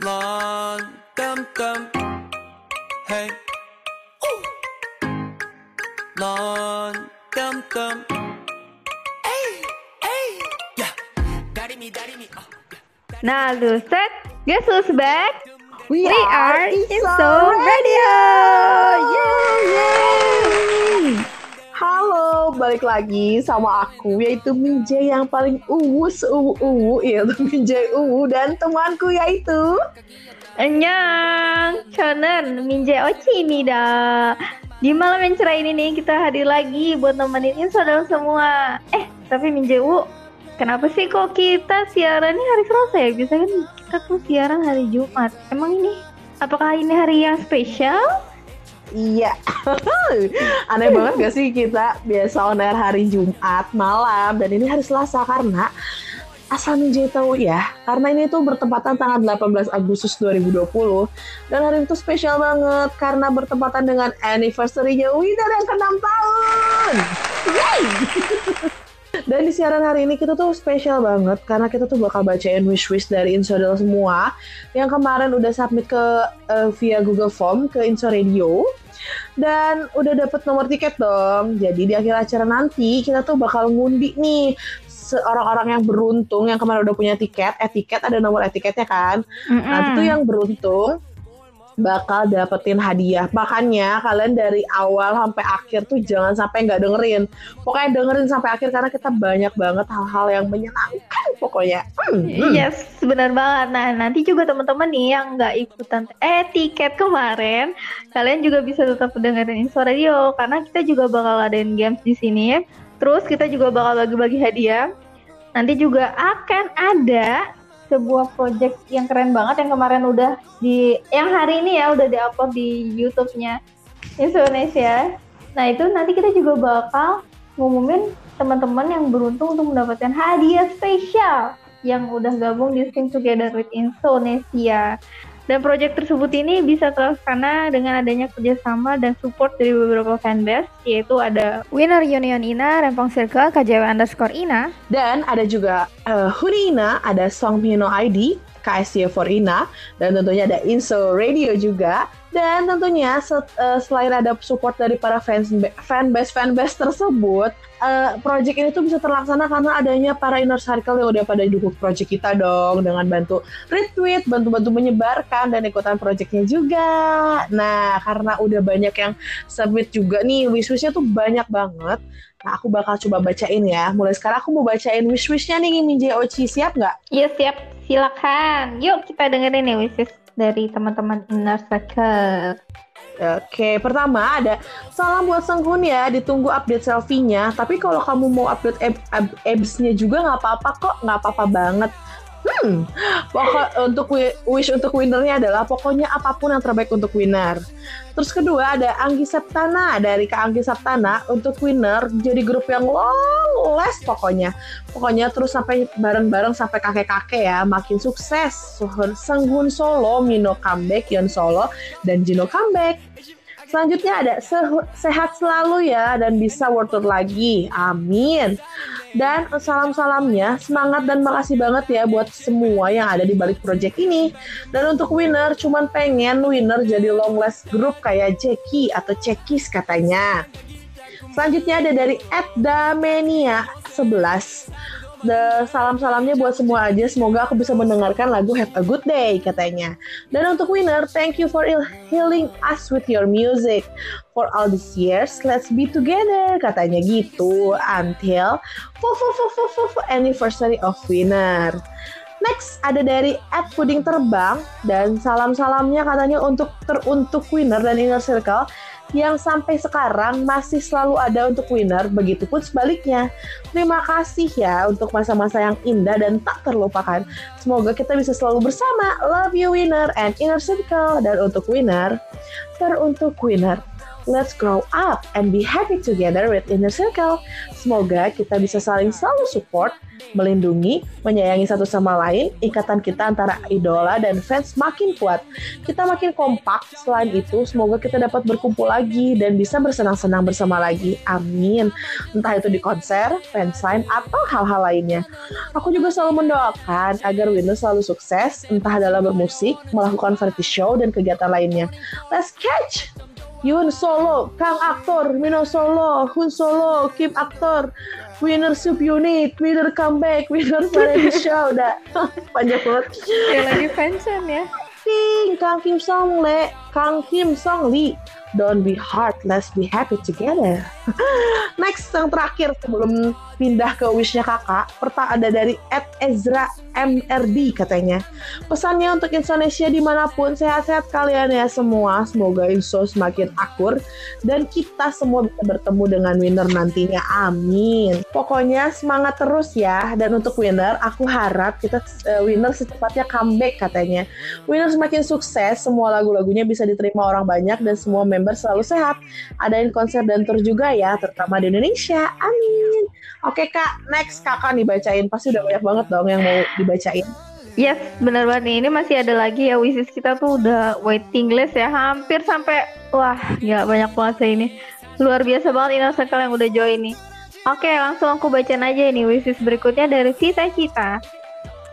long dum dum. Hey. Ooh. Long dum dum. Hey, hey. Yeah. Daddy me, daddy me. Oh, yeah. Nah, Luset, guess who's back? We, We are Inso Radio. Yeay, yeay. Halo, balik lagi sama aku yaitu Minjay yang paling uwu seuwu uwu yaitu Minjay uwu dan temanku yaitu Enyang Chanen, Minjay Ochinida. Di malam yang cerah ini nih kita hadir lagi buat nemenin saudara semua. Eh, tapi Minjay uwu kenapa sih kok kita siarannya hari Selasa ya? Biasanya kan kita tuh siaran hari Jumat. Emang ini apakah ini hari yang spesial? Iya. Aneh banget gak sih kita biasa on air hari Jumat malam Dan ini hari Selasa karena Asal Minjay tahu ya Karena ini tuh bertepatan tanggal 18 Agustus 2020 Dan hari itu spesial banget Karena bertepatan dengan anniversary-nya Winner yang ke-6 tahun. Yeay Dan di siaran hari ini kita tuh spesial banget karena kita tuh bakal bacain wish-wish dari Insodel semua. Yang kemarin udah submit ke eh, via Google Form ke Inso Radio. Dan udah dapet nomor tiket dong. Jadi di akhir acara nanti kita tuh bakal ngundi nih orang-orang yang beruntung yang kemarin udah punya tiket, etiket ada nomor etiketnya kan. Nanti tuh yang beruntung bakal dapetin hadiah. Makanya kalian dari awal sampai akhir tuh jangan sampai nggak dengerin. Pokoknya dengerin sampai akhir karena kita banyak banget hal-hal yang menyenangkan pokoknya. Hmm, hmm. Yes, benar banget. Nah, nanti juga teman-teman nih yang nggak ikutan eh tiket kemarin, kalian juga bisa tetap dengerin Info Radio karena kita juga bakal adain games di sini. Terus kita juga bakal bagi-bagi hadiah. Nanti juga akan ada sebuah project yang keren banget yang kemarin udah di yang hari ini ya udah diupload di YouTube-nya Indonesia. Nah, itu nanti kita juga bakal ngumumin teman-teman yang beruntung untuk mendapatkan hadiah spesial yang udah gabung di Sing Together with Indonesia. Dan proyek tersebut ini bisa terlaksana dengan adanya kerjasama dan support dari beberapa fanbase, yaitu ada Winner Union Ina, Rempong Circle, KJW underscore Ina, Dan ada juga eh, Hurina, ada Song Pino ID, KSY for Ina, dan tentunya ada Inso Radio juga. Dan tentunya se- eh, selain ada support dari para fans fanbase fanbase tersebut, eh, project ini tuh bisa terlaksana karena adanya para inner circle yang udah pada dukung project kita dong dengan bantu retweet, bantu-bantu menyebarkan dan ikutan projectnya juga. Nah, karena udah banyak yang submit juga nih, wish-wishnya tuh banyak banget. Nah, aku bakal coba bacain ya. Mulai sekarang aku mau bacain wish-wishnya nih, Minjay Ochi. Siap nggak? Ya siap, silakan. Yuk kita dengerin nih wishes dari teman-teman Inner Circle. Oke, pertama ada salam buat Senghun ya, ditunggu update selfie-nya. Tapi kalau kamu mau update ab- ab- abs-nya juga nggak apa-apa kok, nggak apa-apa banget. Hmm, pokok untuk wi- wish untuk winnernya adalah pokoknya apa pun yang terbaik untuk winner. Terus kedua ada Anggi Septana dari Kak Anggi Septana untuk winner jadi grup yang long last pokoknya. Pokoknya terus sampai bareng-bareng sampai kakek-kakek ya, makin sukses. Senghun Solo, Mino comeback, Yon Solo, dan Jino comeback. Selanjutnya ada "Sehu- sehat selalu ya dan bisa world tour lagi. Amin. Dan salam-salamnya semangat dan makasih banget ya buat semua yang ada di balik project ini. Dan untuk winner cuman pengen winner jadi long last group kayak Jackie atau Cekis katanya. Selanjutnya ada dari Edamenia 11. Salam-salamnya buat semua aja. Semoga aku bisa mendengarkan lagu Have a Good Day katanya. Dan untuk winner, thank you for healing us with your music. For all these years, let's be together katanya gitu. Until fu- fu- fu- fu- fu- fu- anniversary of winner. Next ada dari Ed Puding Terbang dan salam-salamnya katanya untuk teruntuk winner dan inner circle yang sampai sekarang masih selalu ada untuk winner, begitupun sebaliknya. Terima kasih ya untuk masa-masa yang indah dan tak terlupakan. Semoga kita bisa selalu bersama. Love you winner and inner circle. Dan untuk winner, teruntuk winner. Let's grow up and be happy together with Inner Circle. Semoga kita bisa saling selalu support, melindungi, menyayangi satu sama lain, ikatan kita antara idola dan fans makin kuat. Kita makin kompak, selain itu semoga kita dapat berkumpul lagi dan bisa bersenang-senang bersama lagi. Amin. Entah itu di konser, fansign, atau hal-hal lainnya. Aku juga selalu mendoakan agar Winner selalu sukses, entah dalam bermusik, melakukan variety show, dan kegiatan lainnya. Let's catch! Yun solo, Kang aktor, Mino solo, Hun solo, Kim aktor, winner sub unit, winner comeback, winner variety show, udah panjang banget. Kayak lagi fansign ya. King, Kang Kim Song Le, Kang Kim Song Lee. Don't be hard, let's be happy together. Next, yang terakhir sebelum pindah ke wishnya kakak, pertama ada dari Ed Ezra MRD katanya. Pesannya untuk Indonesia di mana pun, sehat-sehat kalian ya semua. Semoga Inso semakin akur dan kita semua bisa bertemu dengan winner nantinya. Amin. Pokoknya semangat terus ya. Dan untuk winner, aku harap kita uh, winner secepatnya comeback katanya. Winner semakin sukses, semua lagu-lagunya bisa diterima orang banyak dan semua member selalu sehat. Adain konser dan tour juga ya, terutama di Indonesia. Amin. Oke kak, next kakak nih bacain. Pasti udah banyak banget dong yang mau dibacain. Yes, benar banget nih. Ini masih ada lagi ya wishes kita tuh udah waiting list ya, hampir sampai wah, ya banyak banget ini. Luar biasa banget Inner Circle yang udah join nih. Oke, langsung aku bacain aja nih wishes berikutnya dari Cita Cita.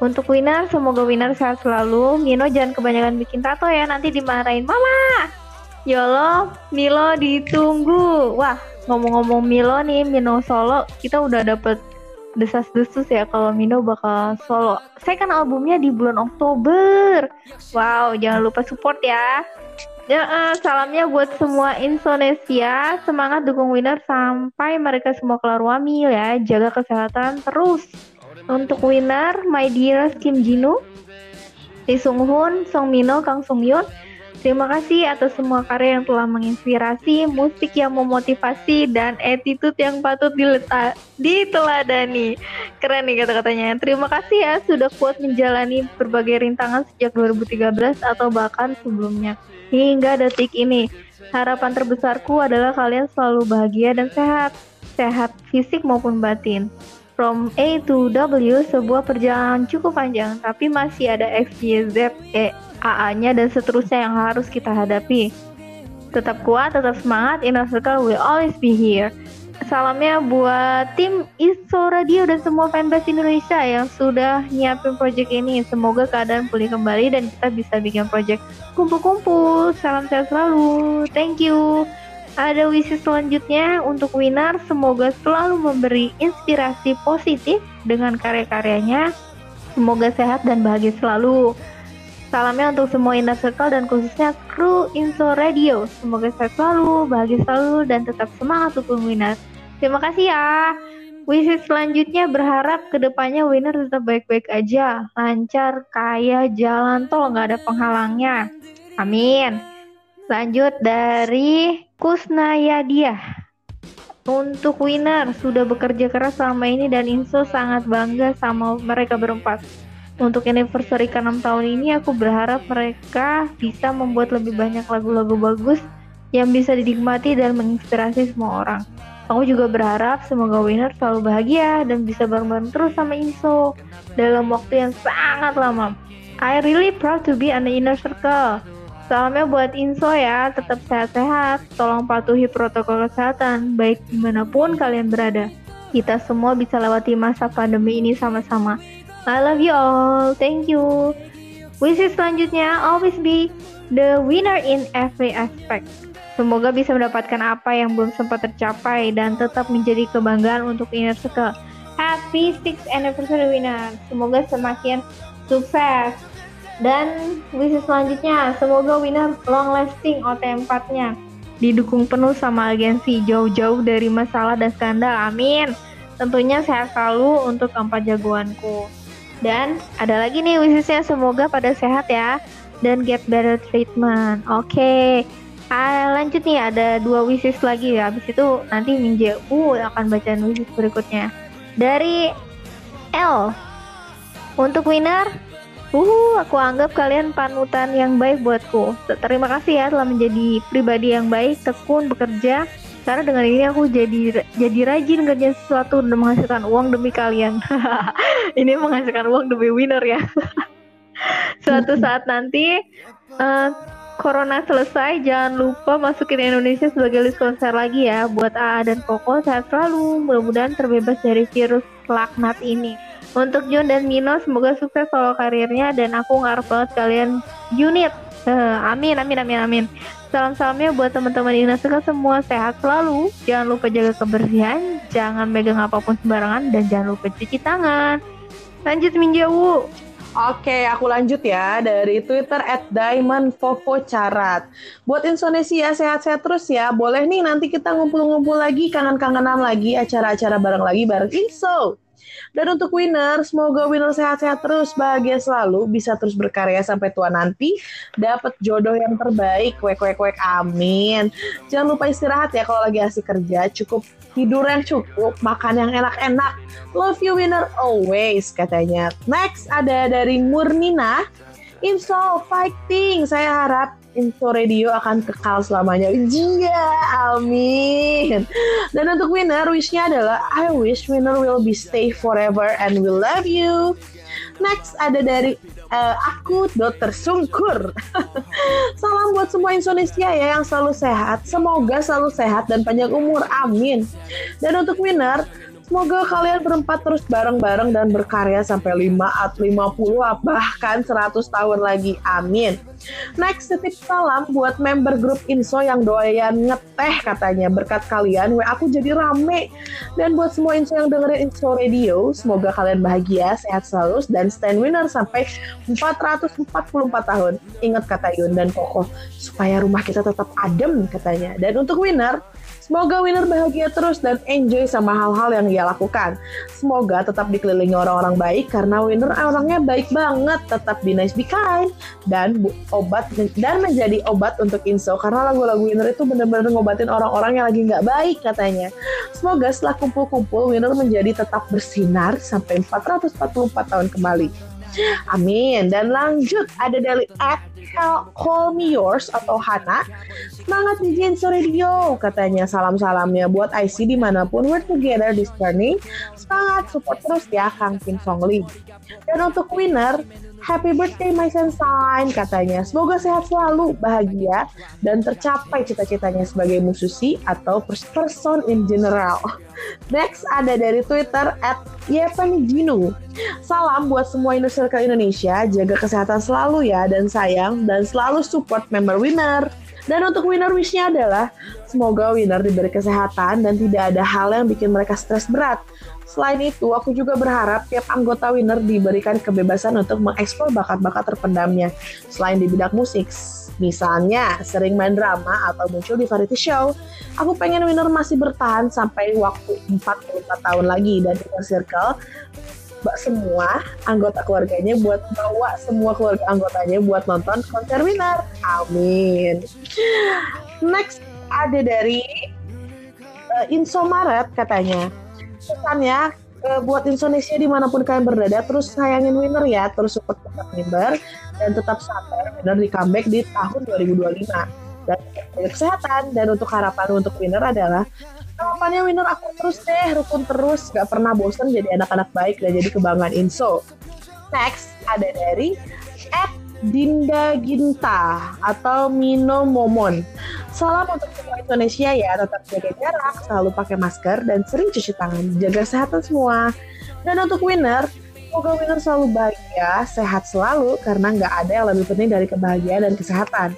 Untuk winner, semoga winner sehat selalu. Mino jangan kebanyakan bikin tato ya, nanti dimarahin mama. Yolo, Milo ditunggu. Wah, ngomong-ngomong Milo nih, Mino solo, kita udah dapet desas-desus ya kalau Mino bakal solo. Saya kan albumnya di bulan Oktober. Wow, jangan lupa support ya. Ya, uh, salamnya buat semua Indonesia. Semangat dukung winner sampai mereka semua keluar wamil ya. Jaga kesehatan terus. Untuk winner, my dearest Kim Jinu, Lee Sung Hoon, Song Mino, Kang Sung Yun, Terima kasih atas semua karya yang telah menginspirasi, musik yang memotivasi, dan attitude yang patut diletak, diteladani. Keren nih kata-katanya. Terima kasih ya sudah kuat menjalani berbagai rintangan sejak 2013 atau bahkan sebelumnya. Hingga detik ini, harapan terbesarku adalah kalian selalu bahagia dan sehat. Sehat fisik maupun batin. From A to W, sebuah perjalanan cukup panjang, tapi masih ada X, Y, Z, E, AA-nya dan seterusnya yang harus kita hadapi. Tetap kuat, tetap semangat, Inner Circle will always be here. Salamnya buat tim ISO Radio dan semua fanbase Indonesia yang sudah nyiapin project ini. Semoga keadaan pulih kembali dan kita bisa bikin project kumpul-kumpul. Salam sehat selalu. Thank you. Ada wishes selanjutnya untuk winner. Semoga selalu memberi inspirasi positif dengan karya-karyanya. Semoga sehat dan bahagia selalu. Salamnya untuk semua Inner Circle dan khususnya kru Inso Radio. Semoga sehat selalu, bahagia selalu, dan tetap semangat untuk Winner. Terima kasih ya. Wishes selanjutnya berharap ke depannya Winner tetap baik-baik aja, lancar, kaya, jalan tol, nggak ada penghalangnya. Amin. Lanjut dari Kusnayadia. Untuk winner sudah bekerja keras selama ini dan Inso sangat bangga sama mereka berempat. Untuk anniversary ke-6 tahun ini aku berharap mereka bisa membuat lebih banyak lagu-lagu bagus yang bisa dinikmati dan menginspirasi semua orang. Aku juga berharap semoga winner selalu bahagia dan bisa bareng-bareng terus sama Inso dalam waktu yang sangat lama. I really proud to be an inner circle. Salamnya buat Inso ya, tetap sehat-sehat, tolong patuhi protokol kesehatan, baik di mana pun kalian berada. Kita semua bisa lewati masa pandemi ini sama-sama. I love you all. Thank you. Wishes selanjutnya always be the winner in every aspect. Semoga bisa mendapatkan apa yang belum sempat tercapai dan tetap menjadi kebanggaan untuk Inner Circle. Happy 6th anniversary winner. Semoga semakin sukses. Dan wishes selanjutnya, semoga winner long lasting OT4-nya. Didukung penuh sama agensi jauh-jauh dari masalah dan skandal. Amin. Tentunya sehat selalu untuk keempat jagoanku. Dan ada lagi nih wishesnya semoga pada sehat ya dan get better treatment. Oke. Okay. Ah, lanjut nih ada dua wishes lagi ya. Habis itu nanti Minje U akan baca wishes berikutnya. Dari L. Untuk winner, Uh, aku anggap kalian panutan yang baik buatku. Terima kasih ya telah menjadi pribadi yang baik, tekun, bekerja. Karena dengan ini aku jadi jadi rajin kerja sesuatu dan menghasilkan uang demi kalian. ini menghasilkan uang demi winner ya. Suatu saat nanti uh, Corona selesai, jangan lupa masukin Indonesia sebagai list konser lagi ya. Buat AA dan Koko sehat selalu. Mudah-mudahan terbebas dari virus laknat ini. Untuk Jun dan Mino semoga sukses solo karirnya dan aku ngarep banget kalian unit. Uh, amin amin amin amin. Salam-salamnya buat teman-teman Inaseka semua sehat selalu. Jangan lupa jaga kebersihan, jangan megang apa pun sembarangan dan jangan lupa cuci tangan. Lanjut Minjawu. Oke, aku lanjut ya dari Twitter at Diamond Fofo Carat. Buat Indonesia sehat-sehat terus ya. Boleh nih nanti kita ngumpul-ngumpul lagi, kangen-kangenan lagi, acara-acara bareng lagi bareng Inso. Dan untuk winner, semoga winner sehat-sehat terus, bahagia selalu, bisa terus berkarya sampai tua nanti, dapat jodoh yang terbaik, wek wek wek, amin. Jangan lupa istirahat ya kalau lagi asik kerja, cukup tidur yang cukup, makan yang enak-enak. Love you winner always katanya. Next ada dari Murnina. Info fighting. Saya harap Info Radio akan kekal selamanya. Iya, amin. Dan untuk winner, wishnya adalah I wish winner will be stay forever and we love you. Next ada dari uh, aku Dokter Sungkur. Salam buat semua Indonesia ya yang selalu sehat. Semoga selalu sehat dan panjang umur. Amin. Dan untuk winner, Semoga kalian berempat terus bareng-bareng dan berkarya sampai 5 atau 50 bahkan 100 tahun lagi. Amin. Next, titip salam buat member grup Inso yang doyan ngeteh katanya. Berkat kalian, WA aku jadi rame. Dan buat semua Inso yang dengerin Inso Radio, semoga kalian bahagia, sehat selalu, dan stand winner sampai 444 tahun. Ingat kata Yun dan Koko, supaya rumah kita tetap adem katanya. Dan untuk winner, Semoga winner bahagia terus dan enjoy sama hal-hal yang ia lakukan. Semoga tetap dikelilingi orang-orang baik karena winner orangnya baik banget. Tetap be nice, be kind dan obat dan menjadi obat untuk inso karena lagu-lagu winner itu benar-benar ngobatin orang-orang yang lagi nggak baik katanya. Semoga setelah kumpul-kumpul winner menjadi tetap bersinar sampai 444 tahun kembali. Amin. Dan lanjut ada dari at Call Me Yours atau Hana. Semangat di Jenso Radio katanya salam-salamnya buat IC di mana pun we're together this journey. Semangat support terus ya Kang Kim Song Lee. Dan untuk winner Happy birthday my sunshine katanya. Semoga sehat selalu, bahagia, dan tercapai cita-citanya sebagai musisi atau person in general. Next ada dari Twitter at. Salam buat semua Inner Circle Indonesia, jaga kesehatan selalu ya, dan sayang, dan selalu support member winner. Dan untuk winner wishnya adalah semoga winner diberi kesehatan dan tidak ada hal yang bikin mereka stres berat. Selain itu, aku juga berharap tiap anggota winner diberikan kebebasan untuk mengeksplor bakat-bakat terpendamnya selain di bidang musik. Misalnya, sering main drama atau muncul di variety show. Aku pengen winner masih bertahan sampai waktu 44 tahun lagi dan Inner Circle semua anggota keluarganya buat bawa semua keluarga anggotanya buat nonton konser winner. Amin. Next ada dari uh, Insomaret katanya. Pesannya uh, buat Indonesia di mana pun kalian berada terus sayangin winner ya terus support tetap member dan tetap sabar winner di comeback di tahun 2025 dan kesehatan dan untuk harapan untuk winner adalah harapannya winner aku terus deh rukun terus gak pernah bosan jadi anak-anak baik dan jadi kebanggaan Inso. Next ada dari Dinda Ginta atau Mino Momon. Salam untuk semua Indonesia ya, tetap jaga jarak, selalu pakai masker, dan sering cuci tangan. Jaga kesehatan semua. Dan untuk winner, semoga winner selalu bahagia, sehat selalu, karena nggak ada yang lebih penting dari kebahagiaan dan kesehatan.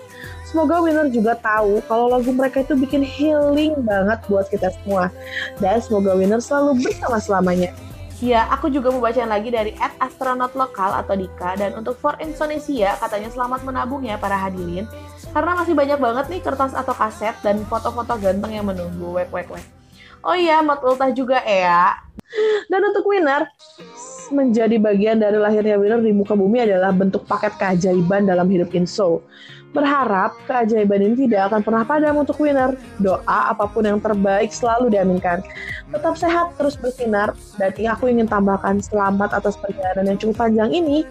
Semoga winner juga tahu kalau lagu mereka itu bikin healing banget buat kita semua. Dan semoga winner selalu bersama selamanya. Ya, aku juga mau bacain lagi dari at astronot lokal atau Dika. Dan untuk For Indonesia, katanya selamat menabung ya para hadirin. Karena masih banyak banget nih kertas atau kaset dan foto-foto ganteng yang menunggu. Wek, wek, wek. Oh iya, Mat Ultah juga ya. Dan untuk winner, menjadi bagian dari lahirnya winner di muka bumi adalah bentuk paket keajaiban dalam hidup Inso. Berharap keajaiban ini tidak akan pernah padam untuk winner. Doa apa pun yang terbaik selalu diaminkan. Tetap sehat, terus bersinar, dan aku ingin tambahkan selamat atas perjalanan yang cukup panjang ini.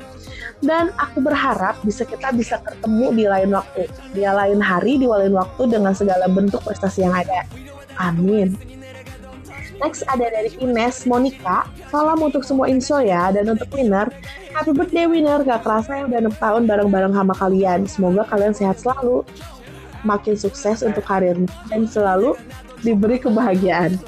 Dan aku berharap bisa kita bisa ketemu di lain waktu, di lain hari, di lain waktu dengan segala bentuk prestasi yang ada. Amin. Next ada dari Ines Monica. Salam untuk semua Inso ya dan untuk winner. Happy birthday winner. Gak kerasa ya udah 6 tahun bareng-bareng sama kalian. Semoga kalian sehat selalu. Makin sukses untuk karirnya dan selalu diberi kebahagiaan.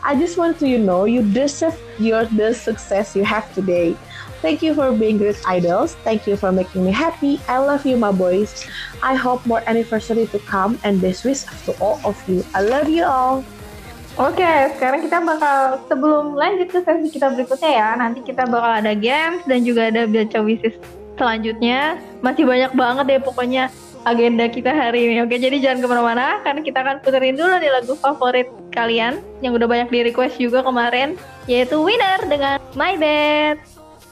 I just want to you know you deserve your the success you have today. Thank you for being great idols. Thank you for making me happy. I love you, my boys. I hope more anniversary to come and best wishes to all of you. I love you all. Oke, sekarang kita bakal sebelum lanjut ke sesi kita berikutnya ya, nanti kita bakal ada games dan juga ada baca wishes selanjutnya. Masih banyak banget deh pokoknya agenda kita hari ini. Oke, jadi jangan ke mana-mana karena kita akan puterin dulu nih lagu favorit kalian yang udah banyak di request juga kemarin, yaitu Winner dengan My Bed.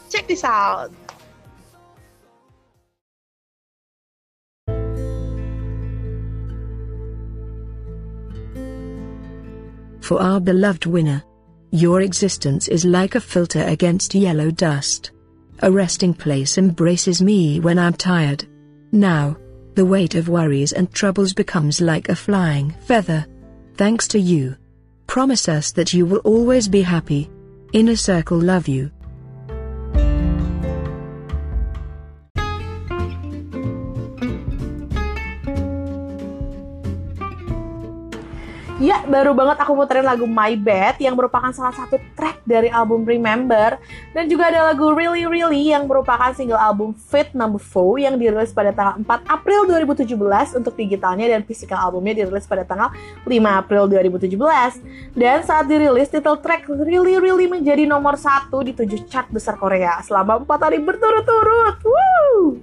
Check this out. For our beloved winner, your existence is like a filter against yellow dust. A resting place embraces me when I'm tired. Now, the weight of worries and troubles becomes like a flying feather. Thanks to you. Promise us that you will always be happy. Inner Circle love you. Ya, baru banget aku muterin lagu My Bad yang merupakan salah satu track dari album Remember dan juga ada lagu Really Really yang merupakan single album Fit Number 4 yang dirilis pada tanggal 4 April 2017 untuk digitalnya dan physical albumnya dirilis pada tanggal 5 April 2017. Dan saat dirilis, title track Really Really menjadi nomor satu di tujuh chart besar Korea selama 4 hari berturut-turut. Woo!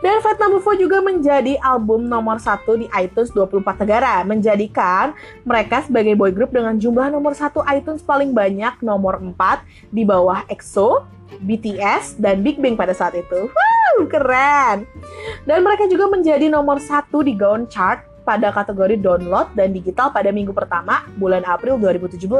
Dan Number 4 juga menjadi album nomor satu di iTunes 24 negara, menjadikan mereka sebagai boy group dengan jumlah nomor satu iTunes paling banyak, nomor 4 di bawah EXO, BTS, dan Big Bang pada saat itu. Wow, keren! Dan mereka juga menjadi nomor satu di Gaon Chart pada kategori download dan digital pada minggu pertama bulan April 2017.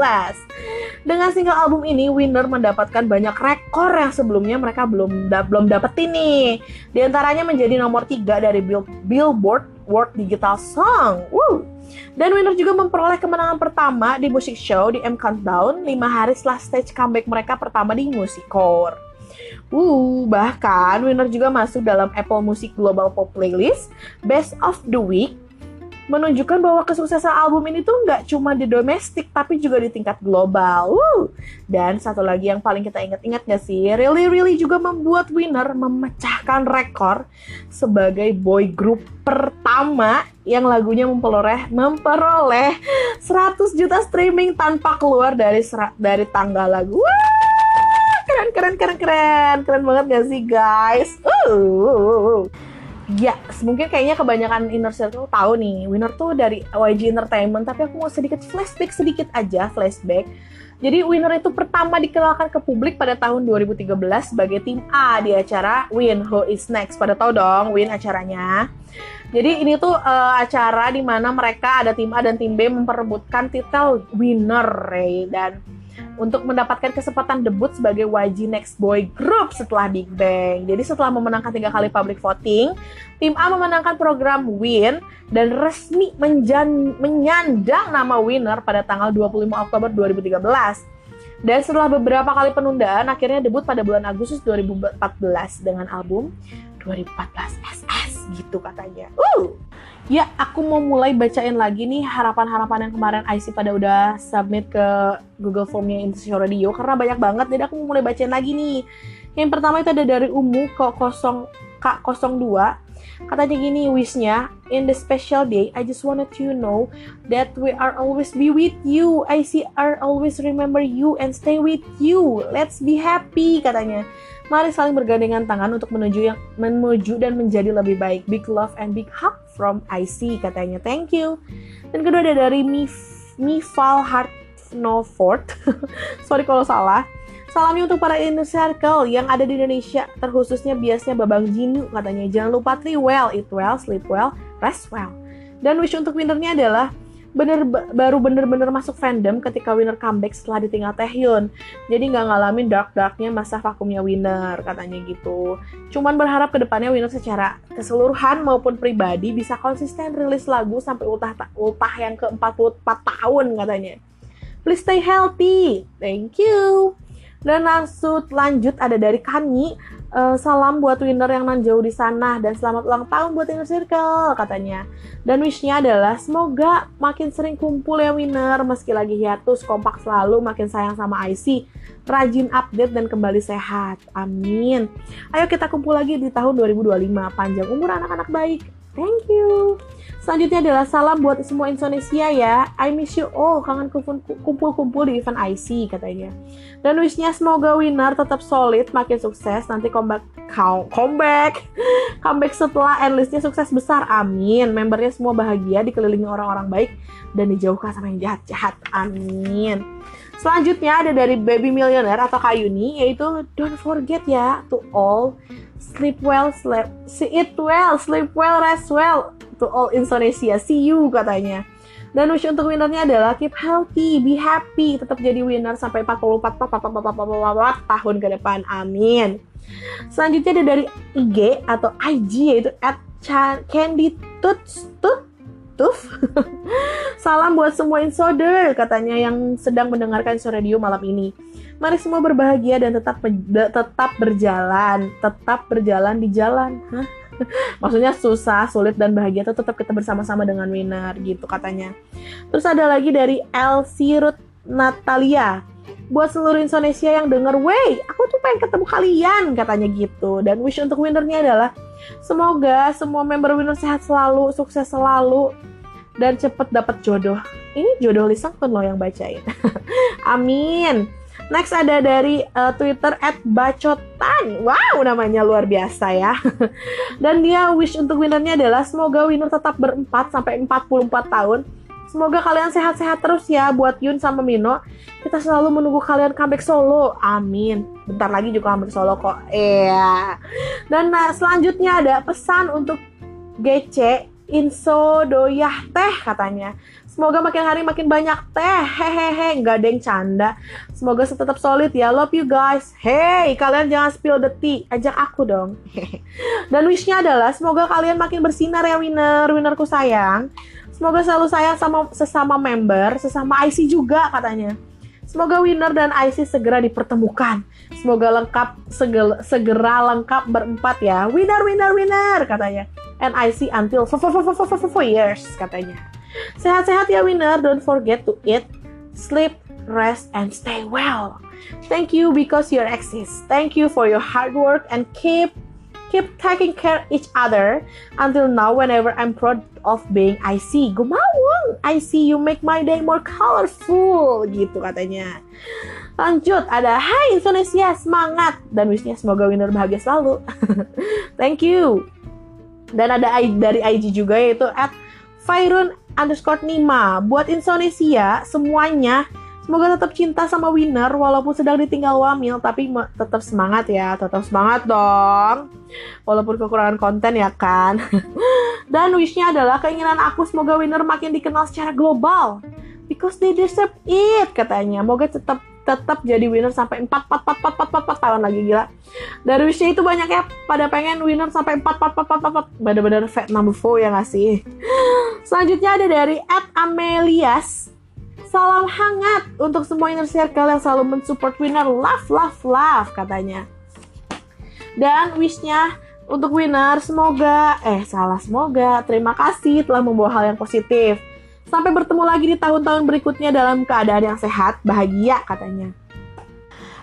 Dengan single album ini, Winner mendapatkan banyak rekor yang sebelumnya mereka belum da belum dapetin nih. Di antaranya menjadi nomor 3 dari Bill Billboard World Digital Song. Woo! Dan Winner juga memperoleh kemenangan pertama di musik show di M Countdown 5 hari setelah stage comeback mereka pertama di Music Core. Uh, bahkan Winner juga masuk dalam Apple Music Global Pop Playlist Best of the Week menunjukkan bahwa kesuksesan album ini tuh nggak cuma di domestik tapi juga di tingkat global. Woo! Dan satu lagi yang paling kita ingat-ingat nggak sih? Really Really juga membuat Winner memecahkan rekor sebagai boy group pertama yang lagunya memperoleh memperoleh 100 juta streaming tanpa keluar dari dari tanggal lagu. Wah, keren keren keren keren keren banget gak sih guys? Uh. Ya, mungkin kayaknya kebanyakan inner circle tahu nih, winner tuh dari YG Entertainment, tapi aku mau sedikit flashback sedikit aja, flashback. Jadi winner itu pertama dikenalkan ke publik pada tahun 2013 sebagai tim A di acara Win Who Is Next. Pada tahu dong Win acaranya. Jadi ini tuh uh, acara di mana mereka ada tim A dan tim B memperebutkan titel winner, Ray. dan untuk mendapatkan kesempatan debut sebagai YG Next Boy Group setelah Big Bang. Jadi setelah memenangkan tiga kali public voting, tim A memenangkan program Win dan resmi menjan menyandang nama winner pada tanggal 25 Oktober 2013. Dan setelah beberapa kali penundaan, akhirnya debut pada bulan Agustus 2014 dengan album 2014 SS gitu katanya. Uh! Ya, aku mau mulai bacain lagi nih harapan-harapan yang kemarin IC pada udah submit ke Google Formnya Indonesia Radio karena banyak banget jadi aku mau mulai bacain lagi nih. Yang pertama itu ada dari Umu ke 0 K02 katanya gini wishnya in the special day I just wanted you know that we are always be with you I see are always remember you and stay with you let's be happy katanya mari saling bergandengan tangan untuk menuju yang menuju dan menjadi lebih baik. Big love and big hug from IC katanya. Thank you. Dan kedua ada dari Mif Mifal Heart No Fort. Sorry kalau salah. Salamnya untuk para inner circle yang ada di Indonesia, terkhususnya biasnya Babang Jinu katanya. Jangan lupa three well, eat well, sleep well, rest well. Dan wish untuk winnernya adalah bener baru bener-bener masuk fandom ketika winner comeback setelah ditinggal Taehyun. Jadi nggak ngalamin dark-darknya masa vakumnya winner katanya gitu. Cuman berharap ke depannya winner secara keseluruhan maupun pribadi bisa konsisten rilis lagu sampai ultah ultah yang ke 44 tahun katanya. Please stay healthy. Thank you. Dan langsung lanjut ada dari Kani. Uh, salam buat winner yang nan jauh di sana dan selamat ulang tahun buat Inner Circle katanya. Dan wishnya adalah semoga makin sering kumpul ya winner meski lagi hiatus kompak selalu makin sayang sama IC. Rajin update dan kembali sehat. Amin. Ayo kita kumpul lagi di tahun 2025. Panjang umur anak-anak baik. Thank you. Selanjutnya adalah salam buat semua Indonesia ya. I miss you all. Kangen kumpul-kumpul di event IC katanya. Dan wishnya semoga winner tetap solid, makin sukses. Nanti comeback, comeback, comeback setelah endlistnya sukses besar. Amin. Membernya semua bahagia, dikelilingi orang-orang baik dan dijauhkan sama yang jahat-jahat. Amin. Selanjutnya ada dari Baby Millionaire atau Kayuni yaitu don't forget ya to all sleep well, sleep, eat well, sleep well, rest well to all Indonesia. See you katanya. Dan wish untuk winnernya adalah keep healthy, be happy, tetap jadi winner sampai 44 tahun ke depan. Amin. Selanjutnya ada dari IG atau IG yaitu at Candy Tuts Tut Salam buat semua insoder katanya yang sedang mendengarkan Radio malam ini. Mari semua berbahagia dan tetap tetap berjalan, tetap berjalan di jalan. Maksudnya susah, sulit dan bahagia itu tetap kita bersama-sama dengan winner gitu katanya. Terus ada lagi dari Elsie Ruth Natalia. Buat seluruh Indonesia yang denger, wey, aku tuh pengen ketemu kalian, katanya gitu. Dan wish untuk winnernya adalah, semoga semua member winner sehat selalu, sukses selalu, dan cepet dapat jodoh. Ini jodoh Lisang pun lo yang bacain. Amin. Next ada dari uh, Twitter @bacotan. Wow, namanya luar biasa ya. Dan dia wish untuk winnernya adalah semoga winner tetap berempat sampai 44 tahun. Semoga kalian sehat-sehat terus ya buat Yun sama Mino. Kita selalu menunggu kalian comeback solo. Amin. Bentar lagi juga comeback solo kok. Iya. Dan nah, selanjutnya ada pesan untuk GC Inso doyah teh katanya. Semoga makin hari makin banyak teh. Hehehe, nggak ada yang canda. Semoga tetap solid ya. Love you guys. Hey, kalian jangan spill the tea. Ajak aku dong. Dan wishnya adalah semoga kalian makin bersinar ya winner. Winnerku sayang. Semoga selalu sayang sama sesama member, sesama IC juga katanya. Semoga winner dan IC segera dipertemukan. Semoga lengkap segera, segera lengkap berempat ya. Winner, winner, winner katanya. And IC until four, four, four, four, four years katanya. Sehat-sehat ya winner, don't forget to eat, sleep, rest, and stay well. Thank you because you exist. Thank you for your hard work and keep keep taking care each other until now whenever I'm proud of being IC. Gumawang, IC you make my day more colorful gitu katanya. Lanjut, ada Hai Indonesia, semangat dan wishnya semoga winner bahagia selalu. Thank you. Dan ada dari IG juga yaitu at Fairun underscore Nima. Buat Indonesia semuanya semoga tetap cinta sama winner walaupun sedang ditinggal wamil tapi tetap semangat ya, tetap semangat dong. Walaupun kekurangan konten ya kan. Dan wishnya adalah keinginan aku semoga winner makin dikenal secara global. Because they deserve it katanya. Moga tetap tetap jadi winner sampai 4 4 4 4 4 4, 4 tahun lagi gila. Dari wishnya itu banyak ya pada pengen winner sampai 4 4 4 4 4 4 bener-bener fat number 4 ya gak sih? Selanjutnya ada dari Ed Amelias. Salam hangat untuk semua inner circle yang selalu mensupport winner. Love, love, love katanya. Dan wishnya untuk winner semoga, eh salah semoga, terima kasih telah membawa hal yang positif Sampai bertemu lagi di tahun-tahun berikutnya dalam keadaan yang sehat, bahagia katanya.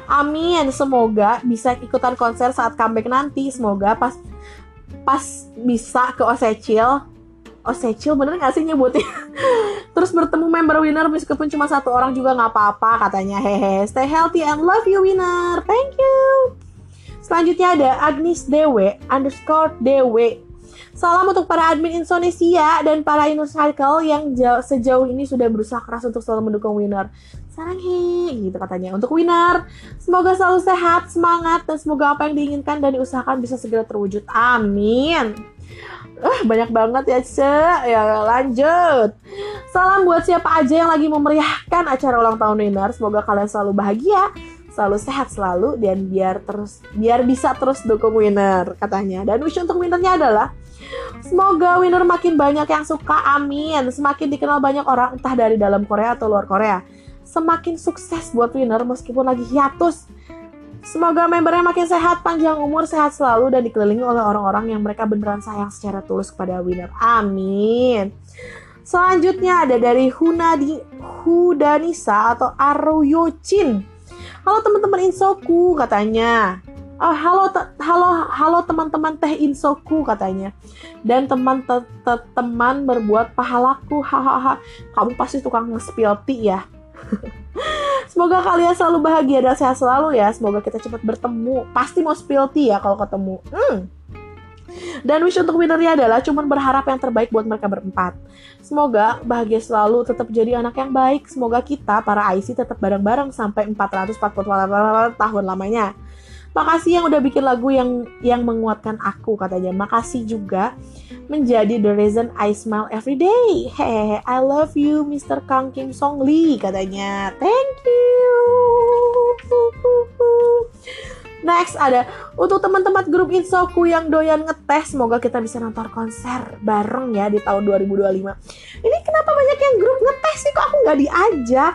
Amin, semoga bisa ikutan konser saat comeback nanti. Semoga pas pas bisa ke Osecil. Osecil bener gak sih nyebutnya? Terus bertemu member winner meskipun cuma satu orang juga nggak apa-apa katanya. Hehe, stay healthy and love you winner. Thank you. Selanjutnya ada Agnes Dewe underscore Dewe Salam untuk para admin Indonesia dan para inner circle yang jauh, sejauh ini sudah berusaha keras untuk selalu mendukung winner. Saranghe gitu katanya. Untuk winner, semoga selalu sehat, semangat, dan semoga apa yang diinginkan dan diusahakan bisa segera terwujud. Amin. Uh, banyak banget ya, Ce. Ya, lanjut. Salam buat siapa aja yang lagi memeriahkan acara ulang tahun winner. Semoga kalian selalu bahagia, selalu sehat selalu, dan biar terus biar bisa terus dukung winner katanya. Dan wish untuk winnernya adalah Semoga winner makin banyak yang suka, amin. Semakin dikenal banyak orang entah dari dalam Korea atau luar Korea. Semakin sukses buat winner meskipun lagi hiatus. Semoga membernya makin sehat, panjang umur, sehat selalu, dan dikelilingi oleh orang-orang yang mereka beneran sayang secara tulus kepada winner. Amin. Selanjutnya ada dari Hunadi Hudanisa atau Aruyochin. Halo teman-teman Insoku katanya. Oh, halo halo halo teman-teman teh insoku katanya. Dan teman te te teman berbuat pahalaku. Hahaha. Kamu pasti tukang nge-spill ya. Semoga kalian selalu bahagia dan sehat selalu ya. Semoga kita cepat bertemu. Pasti mau spill ya kalau ketemu. Hmm. Dan wish untuk winnernya adalah cuman berharap yang terbaik buat mereka berempat. Semoga bahagia selalu, tetap jadi anak yang baik. Semoga kita, para IC, tetap bareng-bareng sampai 448 tahun lamanya. Makasih yang udah bikin lagu yang yang menguatkan aku katanya. Makasih juga menjadi the reason I smile every day. Hehehe, I love you Mr. Kang Kim Song Lee katanya. Thank you. Next ada untuk teman-teman grup Insoku yang doyan ngetes, semoga kita bisa nonton konser bareng ya di tahun 2025. Ini kenapa banyak yang grup ngetes sih kok aku nggak diajak?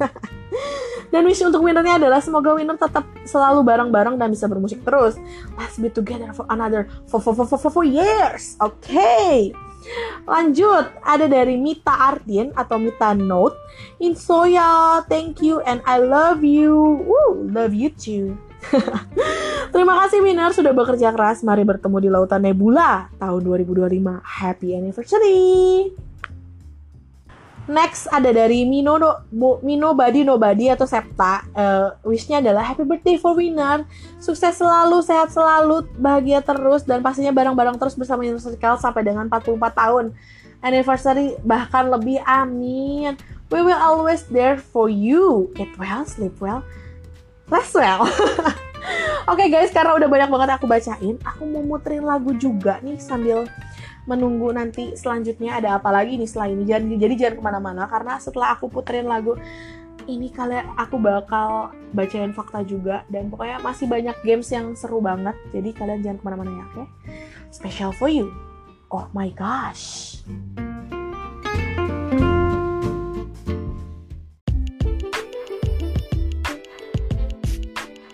Dan wish untuk winnernya adalah semoga winner tetap selalu bareng-bareng dan bisa bermusik terus. Let's be together for another for for for for, for, years. Oke. Okay. Lanjut, ada dari Mita Artin atau Mita Note. Insoya, thank you and I love you. Woo, love you too. Terima kasih Winner sudah bekerja keras. Mari bertemu di Lautan Nebula tahun 2025. Happy anniversary. Next ada dari Mino no, Mino Badi Nobody atau Septa. Uh, wishnya adalah happy birthday for winner. Sukses selalu, sehat selalu, bahagia terus dan pastinya bareng-barang terus bersama Inner Circle sampai dengan 44 tahun. Anniversary bahkan lebih amin. We will always there for you. Eat well, sleep well, rest well. Oke okay guys, karena udah banyak banget aku bacain, aku mau muterin lagu juga nih sambil menunggu nanti selanjutnya ada apa lagi nih setelah ini. Jadi, jadi jangan ke mana-mana karena setelah aku puterin lagu ini kalian aku bakal bacain fakta juga dan pokoknya masih banyak games yang seru banget. Jadi kalian jangan ke mana-mana ya, oke? Okay? Special for you. Oh my gosh.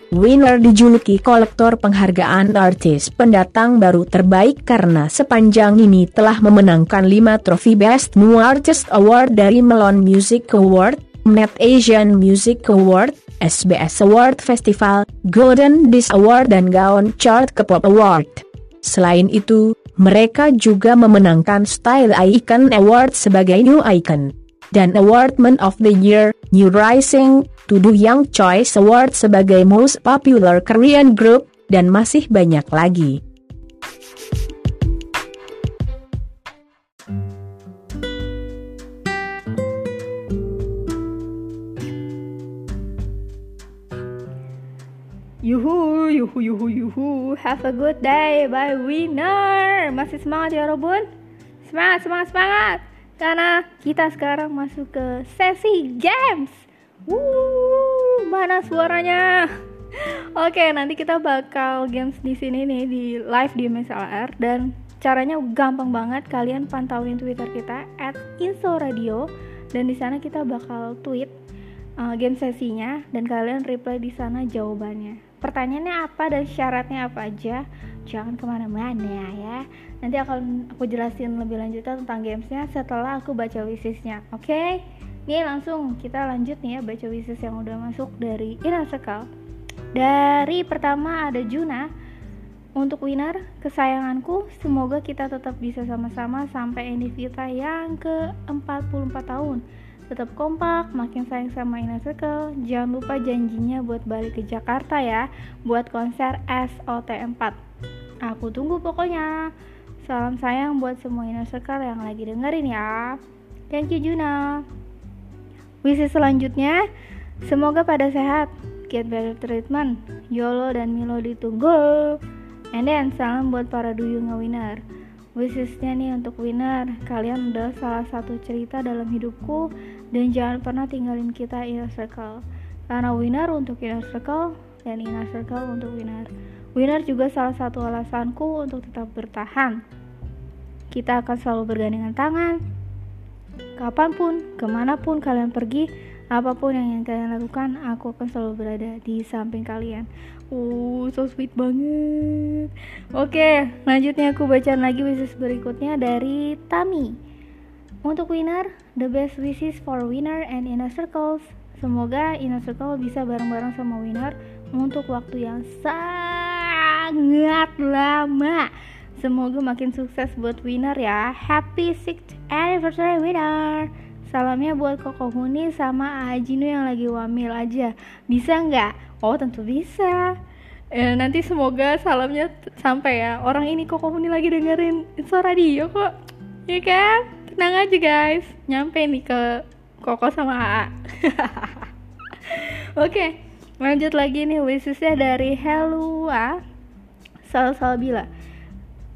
Winner dijuluki kolektor penghargaan artis pendatang baru terbaik karena sepanjang ini telah memenangkan 5 trofi Best New Artist Award dari Melon Music Award, Net Asian Music Award, SBS Award Festival, Golden Disc Award dan Gaon Chart K-pop Award. Selain itu, mereka juga memenangkan Style Icon Award sebagai New Icon dan Awardman of the Year, New Rising, Tuduh Young Choice Award sebagai Most Popular Korean Group, dan masih banyak lagi. Yuhu, yuhu, yuhu, yuhu. Have a good day, bye winner. Masih semangat ya Robun? Semangat, semangat, semangat. Karena kita sekarang masuk ke sesi games. Wuh, mana suaranya? Oke, nanti kita bakal games di sini nih di live di MSLR dan caranya gampang banget. Kalian pantauin Twitter kita @insoradio dan di sana kita bakal tweet uh, game sesinya dan kalian reply di sana jawabannya. Pertanyaannya apa dan syaratnya apa aja? Jangan ke mana-mana ya. Nanti akan aku jelasin lebih lanjutnya tentang gamesnya setelah aku baca wishlistnya. Oke? Okay? Nih langsung kita lanjut nih ya baca wishes yang udah masuk dari Circle. Dari pertama ada Juna. Untuk winner, kesayanganku, semoga kita tetap bisa sama-sama sampai ini kita yang ke-44 tahun. Tetap kompak, makin sayang sama Inner Circle. Jangan lupa janjinya buat balik ke Jakarta ya, buat konser SOT4. Aku tunggu pokoknya. Salam sayang buat semua Inner Circle yang lagi dengerin ya. Thank you Juna. Wishes selanjutnya semoga pada sehat. Get better treatment Yolo dan Milo ditunggu. And then salam buat para duyung winner Wishesnya nih untuk winner Kalian udah salah satu cerita dalam hidupku Dan jangan pernah tinggalin kita inner circle. Karena winner untuk inner circle Dan inner circle untuk winner. Winner juga salah satu alasanku untuk tetap bertahan. Kita akan selalu bergandengan tangan Kapan pun, ke mana pun kalian pergi Apa pun yang ingin kalian lakukan, aku akan selalu berada di samping kalian. Uh, so sweet banget. Oke, lanjutnya aku bacaan lagi wishes berikutnya dari Tami. Untuk winner, the best wishes for winner and inner circles. Semoga inner circle bisa bareng-bareng sama winner untuk waktu yang sangat lama. Semoga makin sukses buat winner ya. Happy 6th anniversary winner. Salamnya buat Koko Huni sama Ajinu yang lagi wamil aja. Bisa nggak? Oh tentu bisa. Eh, nanti semoga salamnya sampai ya. Orang ini Koko Huni lagi dengerin Insta Radio kok. Ya kan? Tenang aja guys. Nyampe nih ke Koko sama AA. Oke, lanjut lagi nih wishesnya dari Helua Salsalbila.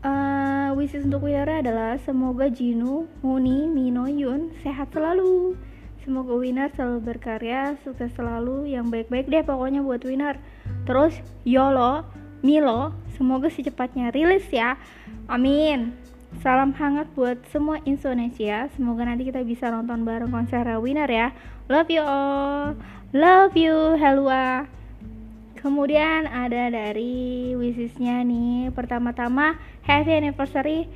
Uh, wishes untuk winner adalah semoga Jinu, Muni, Mino, Yun sehat selalu. Semoga winner selalu berkarya, sukses selalu, yang baik-baik deh pokoknya buat winner. Terus Yolo, Milo, semoga secepatnya rilis ya. Amin. Salam hangat buat semua Indonesia. Semoga nanti kita bisa nonton bareng konser winner ya. Love you all. Love you, Helwa. Kemudian ada dari wishesnya nih. Pertama-tama happy anniversary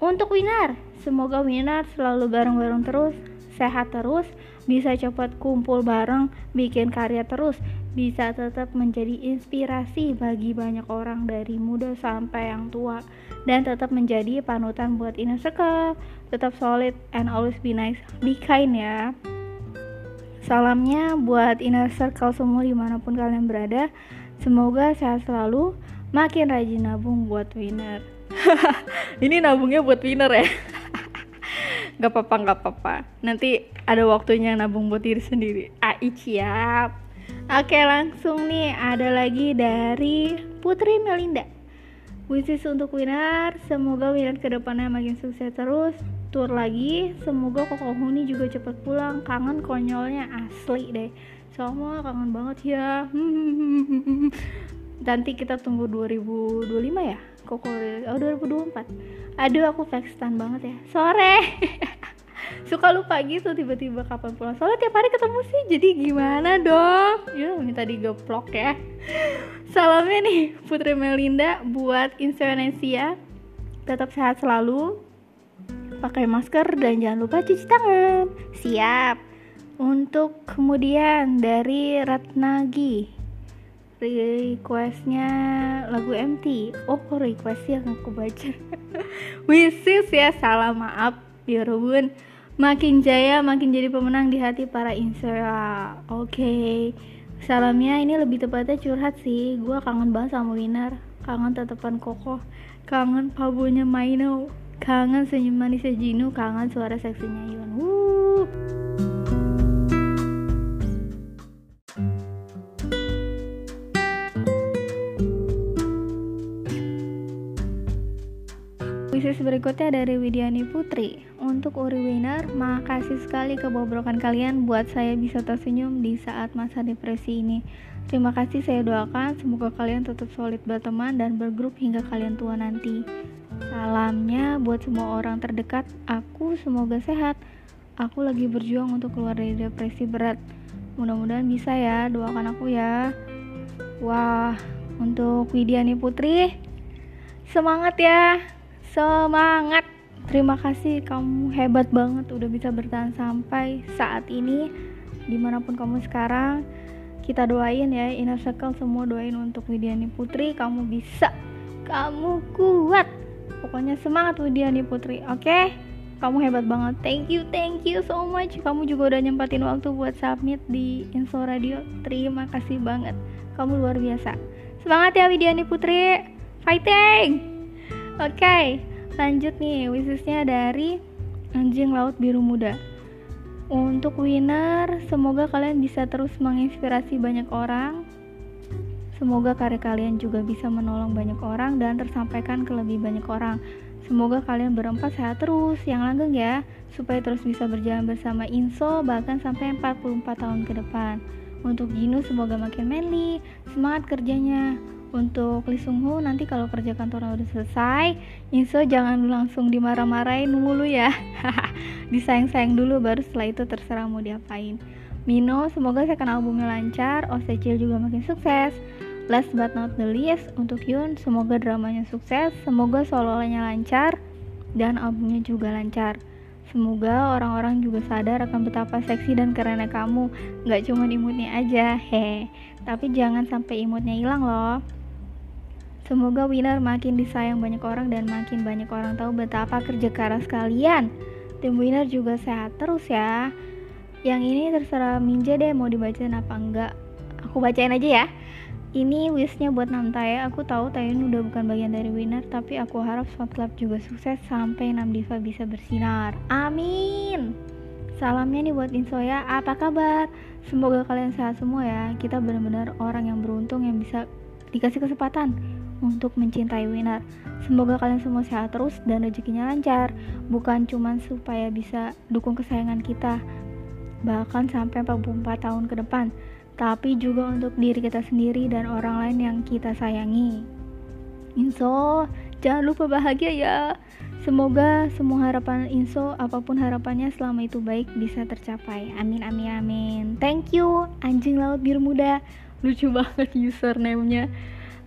Untuk winner Semoga winner selalu bareng-bareng terus Sehat terus Bisa cepat kumpul bareng Bikin karya terus Bisa tetap menjadi inspirasi bagi banyak orang Dari muda sampai yang tua Dan tetap menjadi panutan buat inner circle Tetap solid and always be nice Be kind ya Salamnya buat inner circle semua di mana pun kalian berada. Semoga sehat selalu, makin rajin nabung buat winner. Ini nabungnya buat winner ya. gak apa-apa, gak apa-apa. Nanti ada waktunya nabung buat diri sendiri. Ai siap. Oke langsung nih ada lagi dari Putri Melinda. Wishes untuk winner, semoga winner ke depannya makin sukses terus, tur lagi. Semoga Koko Huni juga cepat pulang. Kangen konyolnya asli deh. Semua kangen banget ya. Nanti kita tunggu 2025 ya Koko oh 2024 aduh aku fakstan banget ya. Sore. Suka lupa gitu tiba-tiba kapan pulang. Soalnya tiap hari ketemu sih jadi gimana dong? Ya minta digeplok ya. Salamnya nih Putri Melinda buat Indonesia. Tetap sehat selalu pakai masker dan jangan lupa cuci tangan. Siap. Untuk kemudian dari Ratnagi requestnya lagu MT oh request yang aku baca? Wishes ya salah maaf ya makin jaya makin jadi pemenang di hati para insera oke. Okay. salamnya ini lebih tepatnya curhat sih. Gue kangen banget sama winner kangen tatapan kokoh. Kangen pabonya Maino Kangen senyum manisnya Jinu, kangen suara seksinya Yun. Wuh. Wishes berikutnya dari Widiani Putri. Untuk Uri Winner, makasih sekali kebobrokan kalian buat saya bisa tersenyum di saat masa depresi ini. Terima kasih saya doakan. Semoga kalian tetap solid berteman dan bergrup hingga kalian tua nanti Salamnya buat semua orang terdekat, aku semoga sehat. Aku lagi berjuang untuk keluar dari depresi berat. Mudah-mudahan bisa ya, doakan aku ya. Wah, untuk Widiani Putri, semangat ya, semangat. Terima kasih, kamu hebat banget udah bisa bertahan sampai saat ini. Di mana pun kamu sekarang, kita doain ya, inner circle semua doain untuk Widiani Putri, kamu bisa, kamu kuat pokoknya semangat Widiani Putri. Oke? Okay? kamu hebat banget. Thank you thank you so much. Kamu juga udah nyempatin waktu buat submit di Info Radio. Terima kasih banget. Kamu luar biasa. Semangat ya Widiani Putri. Fighting! Oke okay, lanjut nih. Wishesnya dari anjing laut biru muda. Untuk winner, semoga kalian bisa terus menginspirasi banyak orang. Semoga karya kalian juga bisa menolong banyak orang dan tersampaikan ke lebih banyak orang. Semoga kalian berempat sehat terus, yang langgeng ya, supaya terus bisa berjalan bersama Inso bahkan sampai 44 tahun ke depan. Untuk Ginu semoga makin manly, semangat kerjanya. Untuk Lee Sung Ho nanti kalau kerja kantor udah selesai, Inso jangan langsung dimarah-marahin mulu ya. Disayang-sayang dulu baru setelah itu terserah mau diapain. Mino, semoga second albumnya lancar, Osecil juga makin sukses. Last but not the least, untuk Yun, semoga dramanya sukses, semoga solonya lancar, dan albumnya juga lancar. Semoga orang-orang juga sadar akan betapa seksi dan kerennya kamu, gak cuma imutnya aja, hehe. Tapi jangan sampai imutnya hilang loh. Semoga Winner makin disayang banyak orang dan makin banyak orang tahu betapa kerja keras kalian. Tim Winner juga sehat terus ya. Yang ini terserah Minja deh mau dibacain apa enggak. Aku bacain aja ya. Ini wishnya buat Namtaya. Aku tahu Tayun udah bukan bagian dari winner, tapi aku harap Spot Club juga sukses sampai Nam Diva bisa bersinar. Amin. Salamnya nih buat Insoya, apa kabar? Semoga kalian sehat semua ya. Kita benar-benar orang yang beruntung yang bisa dikasih kesempatan untuk mencintai winner. Semoga kalian semua sehat terus dan rezekinya lancar. Bukan cuma supaya bisa dukung kesayangan kita, bahkan sampai 44 tahun ke depan tapi juga untuk diri kita sendiri dan orang lain yang kita sayangi. Inso, jangan lupa bahagia ya. Semoga semua harapan Inso, apa pun harapannya selama itu baik bisa tercapai. Amin amin amin. Thank you, anjing laut biru muda. Lucu banget username-nya.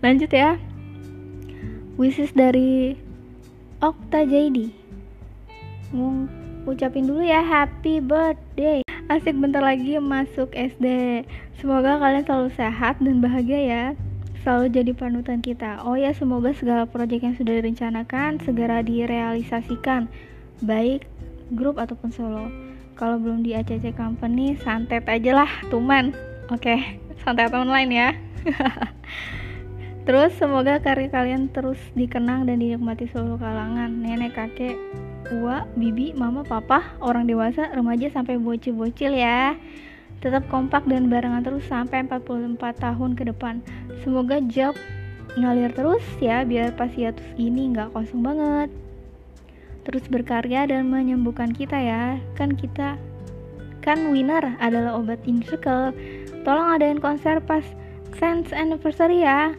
Lanjut ya. Wishes dari Okta JD. Ucapin dulu ya happy birthday. Asik bentar lagi masuk SD. Semoga kalian selalu sehat dan bahagia ya. Selalu jadi panutan kita. Oh ya, semoga segala proyek yang sudah direncanakan segera direalisasikan, baik grup ataupun solo. Kalau belum di ACC Company, santet aja lah, tuman. Oke, okay, santet online ya. Terus semoga karya kalian terus dikenang dan dinikmati seluruh kalangan, nenek, kakek, tua, bibi, mama, papa, orang dewasa, remaja sampai bocil-bocil ya. Tetap kompak dan barengan terus sampai 44 tahun ke depan. Semoga job ngalir terus ya biar pas hiatus gini nggak kosong banget. Terus berkarya dan menyembuhkan kita ya. Kan kita kan winner adalah obat in circle. Tolong adain konser pas Sense Anniversary ya.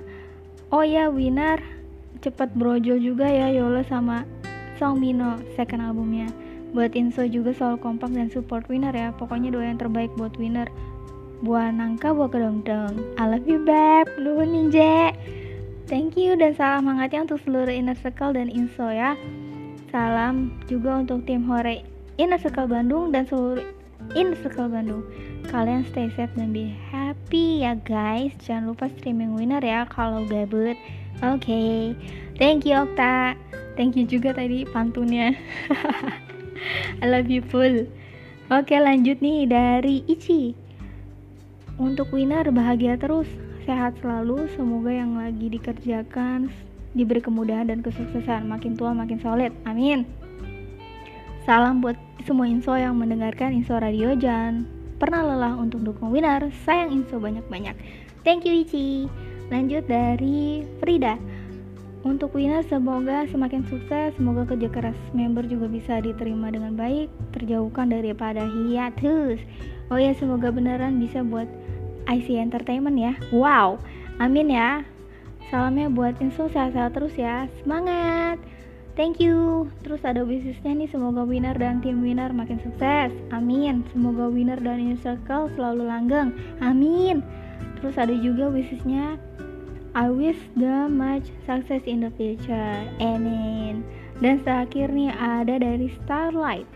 Oh ya winner cepet brojol juga ya Yola sama Song Mino second albumnya. Buat info juga soal kompak dan support winner ya pokoknya doa yang terbaik buat winner. Buat nangka buat kedong-dong. I love you beb. Nuhun ninja. Thank you dan salam hangatnya untuk seluruh inner circle dan info ya. Salam juga untuk tim hore inner circle Bandung dan seluruh inner circle Bandung. Kalian stay safe dan be happy ya guys. Jangan lupa streaming winner ya kalau gabut oke. okay. Thank you Okta. Thank you juga tadi pantunnya. I love you full. Oke lanjut nih dari Ichi. Untuk winner bahagia terus. Sehat selalu. Semoga yang lagi dikerjakan diberi kemudahan dan kesuksesan. Makin tua makin solid. Amin. Salam buat semua info yang mendengarkan info radio. Jangan pernah lelah untuk dukung winner sayang info banyak-banyak. Thank you Ichi. Lanjut dari Frida untuk winner semoga semakin sukses, semoga kerja keras member juga bisa diterima dengan baik, terjauhkan daripada hiatus. Oh ya, semoga beneran bisa buat IC Entertainment ya. Wow, amin ya. Salamnya buat Inso sehat-sehat terus ya. Semangat. Thank you. Terus ada bisnisnya nih, semoga winner dan tim winner makin sukses. Amin. Semoga winner dan inner circle selalu langgeng. Amin. Terus ada juga bisnisnya I wish them much success in the future. Amin. Dan terakhir nih ada dari Starlight.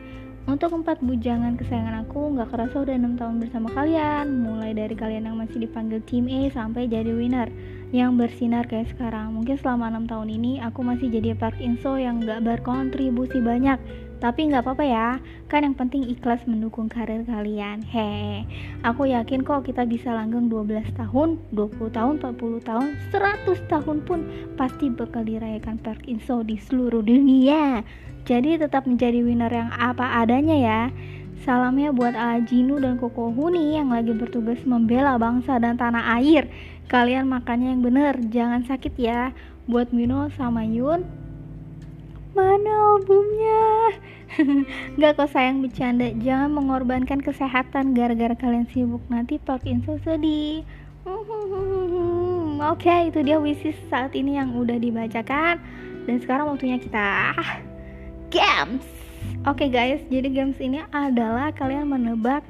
Untuk empat bujangan kesayangan aku, nggak kerasa udah 6 tahun bersama kalian. Mulai dari kalian yang masih dipanggil tim A sampai jadi winner yang bersinar kayak sekarang. Mungkin selama 6 tahun ini aku masih jadi part info yang nggak berkontribusi banyak tapi nggak apa-apa ya, kan yang penting ikhlas mendukung karir kalian. Hehe, aku yakin kok kita bisa langgeng 12 tahun, 20 tahun, 40 tahun, 100 tahun pun pasti bakal dirayakan Park Inso di seluruh dunia. Jadi tetap menjadi winner yang apa adanya ya. Salamnya buat Ajinu dan Koko Huni yang lagi bertugas membela bangsa dan tanah air. Kalian makannya yang bener, jangan sakit ya. Buat Mino sama Yun, mana albumnya? Gak kok sayang bercanda, jangan mengorbankan kesehatan gara-gara kalian sibuk. Nanti Pak Inso sedih. Oke, itu dia wishes saat ini yang udah dibacakan. Dan sekarang waktunya kita games. Oke guys, jadi games ini adalah kalian menebak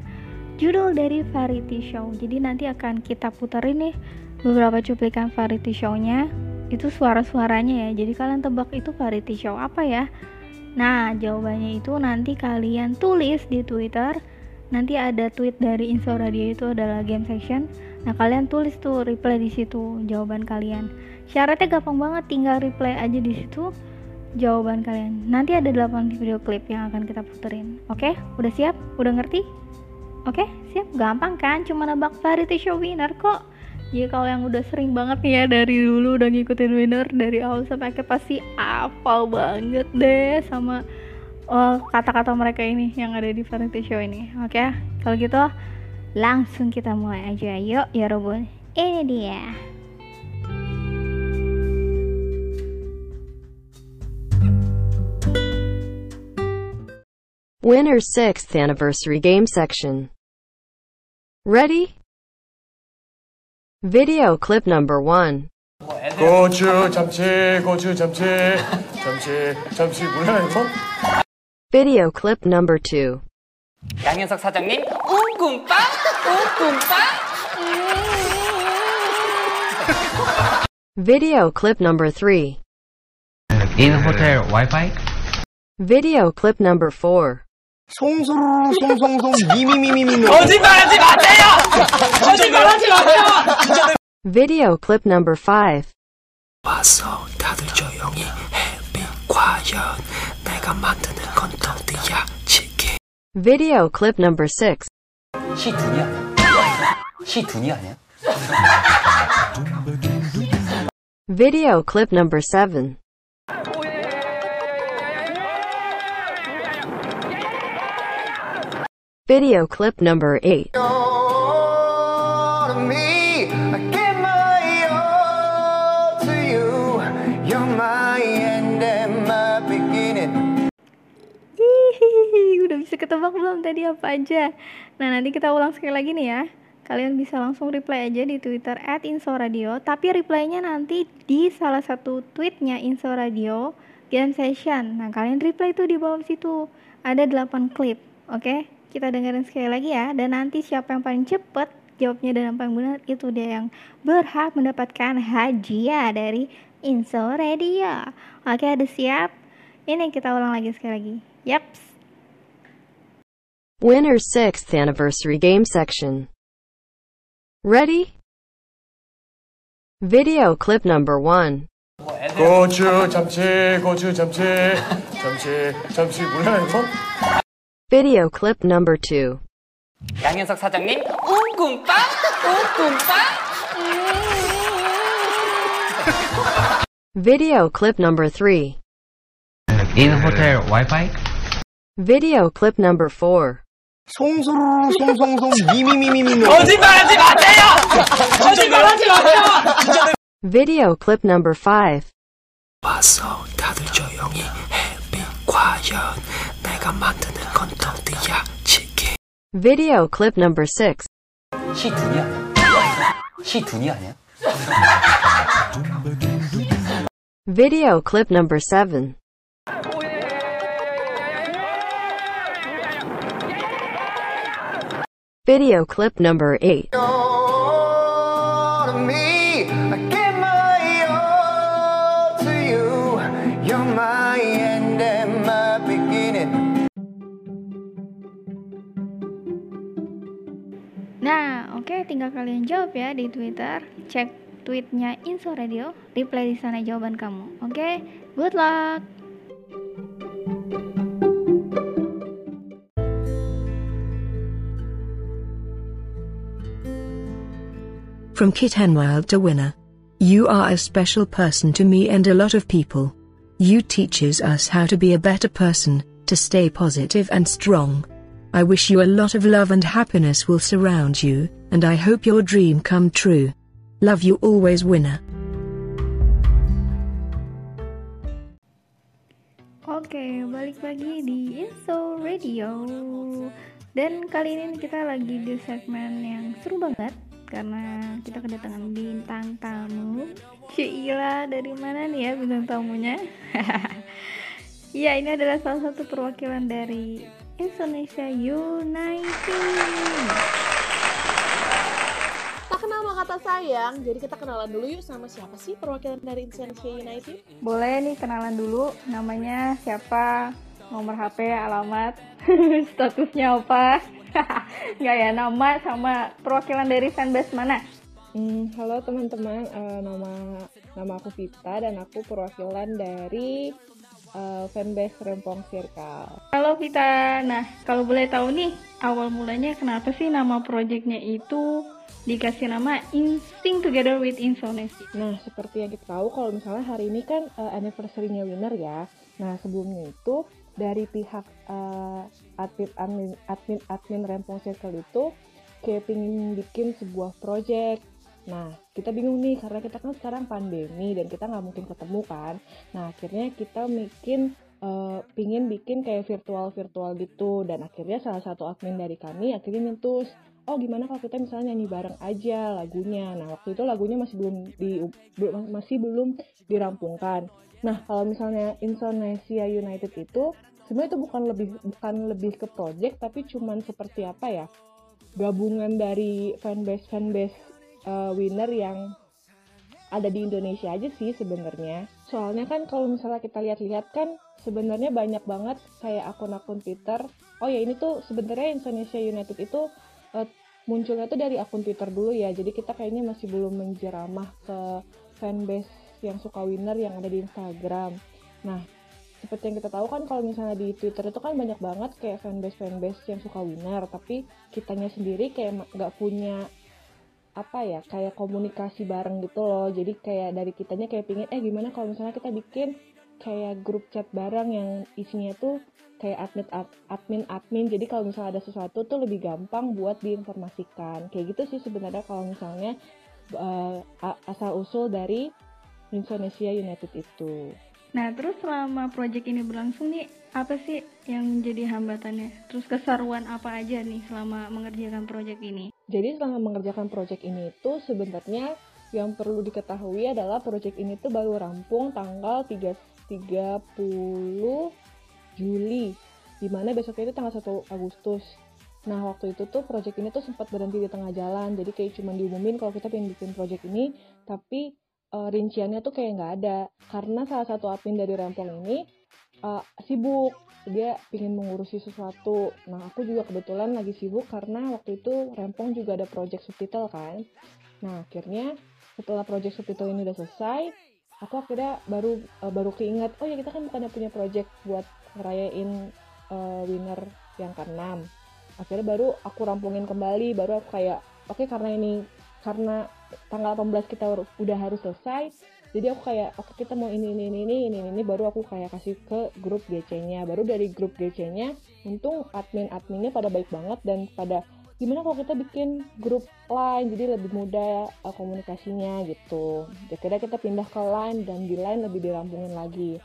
judul dari variety show. Jadi nanti akan kita puterin nih beberapa cuplikan variety show-nya. Itu suara-suaranya ya. Jadi kalian tebak itu variety show apa ya? Nah, jawabannya itu nanti kalian tulis di Twitter. Nanti ada tweet dari Inso Radio itu adalah game section. Nah, kalian tulis tuh reply di situ jawaban kalian. Syaratnya gampang banget, tinggal reply aja di situ jawaban kalian. Nanti ada 8 video klip yang akan kita puterin. Oke, udah siap? Udah ngerti? Oke, siap? Gampang kan? Cuma nebak variety show winner kok. Jadi kalau yang udah sering banget nih ya dari dulu udah ngikutin winner dari awal sampai akhir pasti hafal banget deh sama kata kata-kata mereka ini yang ada di variety show ini. Oke, kalau gitu langsung kita mulai aja. Yuk ya Robun. Ini dia. Winner's 6th Anniversary Game Section. Ready? Video clip number 1. 고추 참치 고추 참치 참치 참치 몰라 이거? Video clip number 2. 양현석 사장님 웅꿈빵 웅꿈빵 Video clip number 3. In hotel Wi-Fi? Video clip number 4. 송소로 송송송 미미미미미 거짓말하지 마세요 거짓말하지 마세요 Video clip number 5. 와서 다들 조용히 해비 과연 내가 만드는 건 어디야 치킨 Video clip number 6. 시둔이 아니야? 시둔이 아니야? Video clip number 7. Video clip number 8. Hihihi, udah bisa ketebak belum tadi apa aja? Nah, nanti kita ulang sekali lagi nih ya. Kalian bisa langsung reply aja di Twitter at Insoradio, tapi reply-nya nanti di salah satu tweetnya Insoradio Game Session. Nah, kalian reply itu di bawah situ. Ada 8 klip, oke? Kita dengerin sekali lagi ya. Dan nanti siapa yang paling cepet jawabnya dan yang paling benar itu dia yang berhak mendapatkan hadiah dari Insoradio. Oke, ada siap? Ini kita ulang lagi sekali lagi. Yaps. Winner's 6th Anniversary Game Section. Ready? Video clip number 1. 고추 참치 고추 참치 참치 참치 몰라 이거? Video clip number 2. 양현석 사장님 웅꿈빵 웅꿈빵 Video clip number 3. In hotel Wi-Fi? Video clip number 4. 송소로 송송송 미미미미미 거짓말하지 마세요 거짓말하지 마세요 Video clip number 5. 와서 다들 조용히 해비 과연 내가 만드는 건 어디야 치킨 Video clip number 6. 시둔이 아니야? 시둔이 아니야? Video clip number 7. Video clip number 8. Nah, oke tinggal kalian jawab ya di Twitter. Cek tweetnya Inso Radio, reply di sana jawaban kamu. Oke, good luck. From Kit Henwild to winner. You are a special person to me and a lot of people. You teaches us how to be a better person, to stay positive and strong. I wish you a lot of love and happiness will surround you, and I hope your dream come true. Love you always, winner. Oke, balik lagi di Inso Radio. Dan kali ini kita lagi di segmen yang seru banget karena kita kedatangan bintang tamu. Cila dari mana nih ya bintang tamunya? Ya, ini adalah salah satu perwakilan dari Indonesia United. Tak kenal maka kata sayang, jadi kita kenalan dulu yuk sama siapa sih perwakilan dari Indonesia United? Boleh nih kenalan dulu namanya siapa, nomor HP, alamat, statusnya apa? Nggak ya, nama sama perwakilan dari fanbase mana? Hmm, halo teman-teman, Eh, nama nama aku Vita dan aku perwakilan dari eh, fanbase Rempong Circle. Halo Vita, nah kalau boleh tahu nih awal mulanya kenapa sih nama proyeknya itu dikasih nama Instinct Together with Insonesia? Nah, seperti yang kita tahu kalau misalnya hari ini kan eh, anniversary-nya winner ya. Nah, sebelumnya itu dari pihak eh, admin admin admin admin Rempong Circle itu kayak pingin bikin sebuah project. Nah, kita bingung nih karena kita kan sekarang pandemi dan kita nggak mungkin ketemu kan. Nah, akhirnya kita bikin eh, pingin bikin kayak virtual-virtual gitu dan akhirnya salah satu admin dari kami akhirnya nyentuh oh gimana kalau kita misalnya nyanyi bareng aja lagunya. Nah, waktu itu lagunya masih belum di belum- masih belum dirampungkan. Nah, kalau misalnya Indonesia United itu sebenarnya itu bukan lebih bukan lebih ke project tapi cuman seperti apa ya? gabungan dari fanbase fanbase eh, winner yang ada di Indonesia aja sih sebenarnya. Soalnya kan kalau misalnya kita lihat-lihat kan sebenarnya banyak banget kayak akun-akun Twitter. Oh ya ini tuh sebenarnya Indonesia United itu eh, munculnya tuh dari akun Twitter dulu ya. Jadi kita kayaknya masih belum menjeramah ke fanbase yang suka winner yang ada di Instagram. Nah, seperti yang kita tahu kan kalau misalnya di Twitter itu kan banyak banget kayak fanbase fanbase yang suka winner, tapi kitanya sendiri kayak nggak punya apa ya kayak komunikasi bareng gitu loh. Jadi kayak dari kitanya kayak pingin eh gimana kalau misalnya kita bikin kayak grup chat bareng yang isinya tuh kayak admin admin admin. Jadi kalau misalnya ada sesuatu tuh lebih gampang buat diinformasikan. Kayak gitu sih sebenarnya kalau misalnya a- asal usul dari Indonesia United itu Nah, terus selama proyek ini berlangsung nih, apa sih yang menjadi hambatannya? Terus keseruan apa aja nih selama mengerjakan proyek ini? Jadi selama mengerjakan proyek ini itu sebenarnya yang perlu diketahui adalah proyek ini tuh baru rampung tanggal 3, 30 Juli di mana besoknya itu tanggal 1 Agustus. Nah waktu itu tuh proyek ini tuh sempat berhenti di tengah jalan jadi kayak cuma diumumin kalau kita pengen bikin proyek ini tapi eh, rinciannya tuh kayak nggak ada karena salah satu admin dari Rempong ini eh, sibuk dia ingin mengurusi sesuatu. Nah, aku juga kebetulan lagi sibuk karena waktu itu Rempong juga ada project subtitle kan. Nah, akhirnya setelah project subtitle ini udah selesai, aku akhirnya baru eh, baru keinget, oh ya kita kan bukannya punya project buat ngerayain eh, winner yang ke-6. Akhirnya baru aku rampungin kembali, baru aku kayak, oke karena ini karena tanggal 18 kita udah harus selesai, jadi aku kayak oke kita mau ini ini ini ini ini ini baru aku kayak kasih ke grup GC-nya baru dari grup GC-nya untung admin adminnya pada baik banget dan pada gimana kalau kita bikin grup line jadi lebih mudah uh, komunikasinya gitu. Akhirnya kita pindah ke line dan di line lebih dirampungin lagi.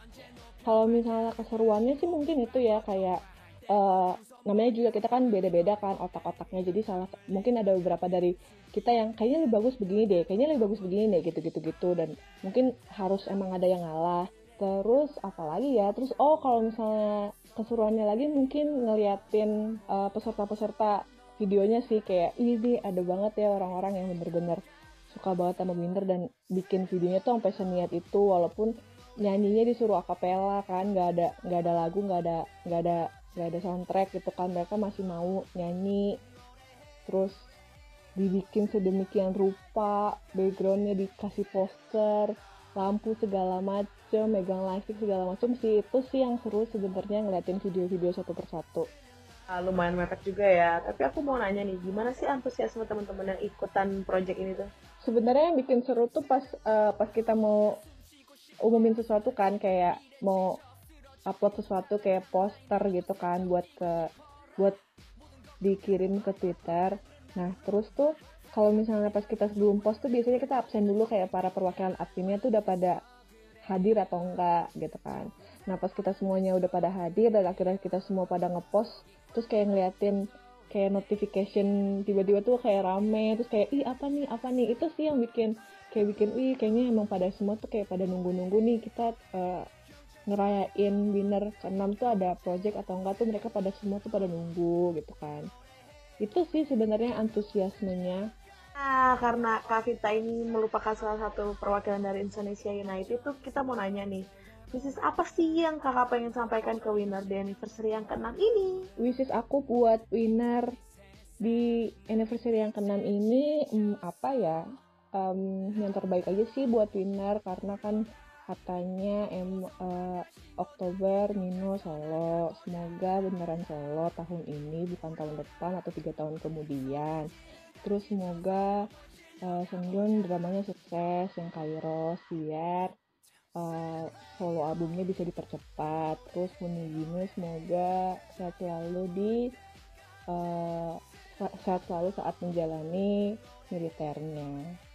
Kalau misalnya keseruannya sih mungkin itu ya kayak eh, namanya juga kita kan beda-beda kan otak-otaknya. Jadi salah mungkin ada beberapa dari kita yang kayaknya lebih bagus begini deh kayaknya lebih bagus begini deh gitu-gitu gitu dan mungkin harus emang ada yang ngalah. Terus apalagi ya? Terus oh kalau misalnya keseruannya lagi mungkin ngeliatin eh, peserta-peserta videonya sih kayak ini ada banget ya orang-orang yang bener-bener suka banget sama Winter dan bikin videonya tuh sampai seniat itu. Walaupun nyanyinya disuruh akapela kan nggak ada nggak ada lagu nggak ada nggak ada nggak ada soundtrack gitu kan mereka masih mau nyanyi terus dibikin sedemikian rupa backgroundnya dikasih poster lampu segala macem megang lightstick segala macem sih itu sih yang seru sebenarnya ngeliatin video-video satu persatu Ah, lumayan mepet juga ya. Tapi aku mau nanya nih, gimana sih antusiasme teman-teman yang ikutan project ini tuh? sebenarnya yang bikin seru tuh pas eh, pas kita mau umumin sesuatu kan kayak mau upload sesuatu kayak poster gitu kan buat ke buat dikirim ke Twitter. Nah, terus tuh kalau misalnya pas kita sebelum post tuh biasanya kita absen dulu kayak para perwakilan adminnya tuh udah pada hadir atau enggak gitu kan. Nah, pas kita semuanya udah pada hadir dan akhirnya kita semua pada ngepost, terus kayak ngeliatin kayak notification tiba-tiba tuh kayak rame terus kayak ih apa nih apa nih itu sih yang bikin kayak bikin ih kayaknya emang pada semua tuh kayak pada nunggu-nunggu nih kita uh, ngerayain winner keenam tuh ada project atau enggak tuh mereka pada semua tuh pada nunggu gitu kan itu sih sebenarnya antusiasmenya Nah, karena Kak Vita ini merupakan salah satu perwakilan dari Indonesia United tuh kita mau nanya nih, bisnis apa sih yang kakak pengen sampaikan ke winner di anniversary yang keenam ini? Wishes aku buat winner di anniversary yang keenam ini hmm, apa ya? Um, yang terbaik aja sih buat winner karena kan katanya em uh, Oktober Mino Solo. Semoga beneran Solo tahun ini bukan tahun depan atau tiga tahun kemudian. Terus semoga uh, Senjun dramanya sukses yang Kairos biar uh, solo albumnya bisa dipercepat. Terus Munigino semoga sehat selalu di uh, sehat selalu saat menjalani militernya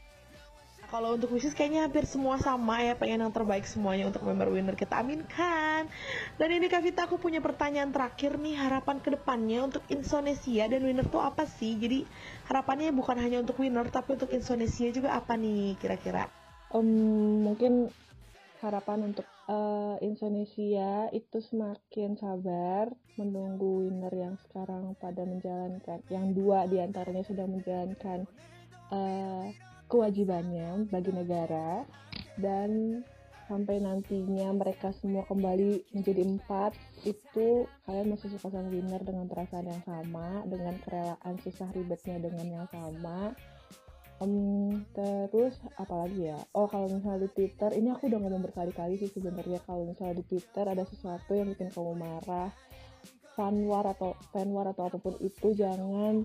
kalau untuk wishes kayaknya hampir semua sama ya pengen yang terbaik semuanya untuk member winner kita aminkan. Dan ini Kak Vita aku punya pertanyaan terakhir nih harapan ke depannya untuk Indonesia dan winner tuh apa sih? Jadi harapannya bukan hanya untuk winner tapi untuk Indonesia juga apa nih kira-kira? Um, mungkin harapan untuk uh, Indonesia itu semakin sabar menunggu winner yang sekarang pada menjalankan yang dua di antaranya sudah menjalankan uh, kewajibannya bagi negara dan sampai nantinya mereka semua kembali menjadi empat itu kalian masih suka sama winner dengan perasaan yang sama dengan kerelaan susah ribetnya dengan yang sama. Um, terus apalagi ya? Oh kalau misalnya di Twitter ini aku udah ngomong berkali-kali sih sebenarnya kalau misalnya di Twitter ada sesuatu yang bikin kamu marah fanwar atau fanwar atau apa pun itu jangan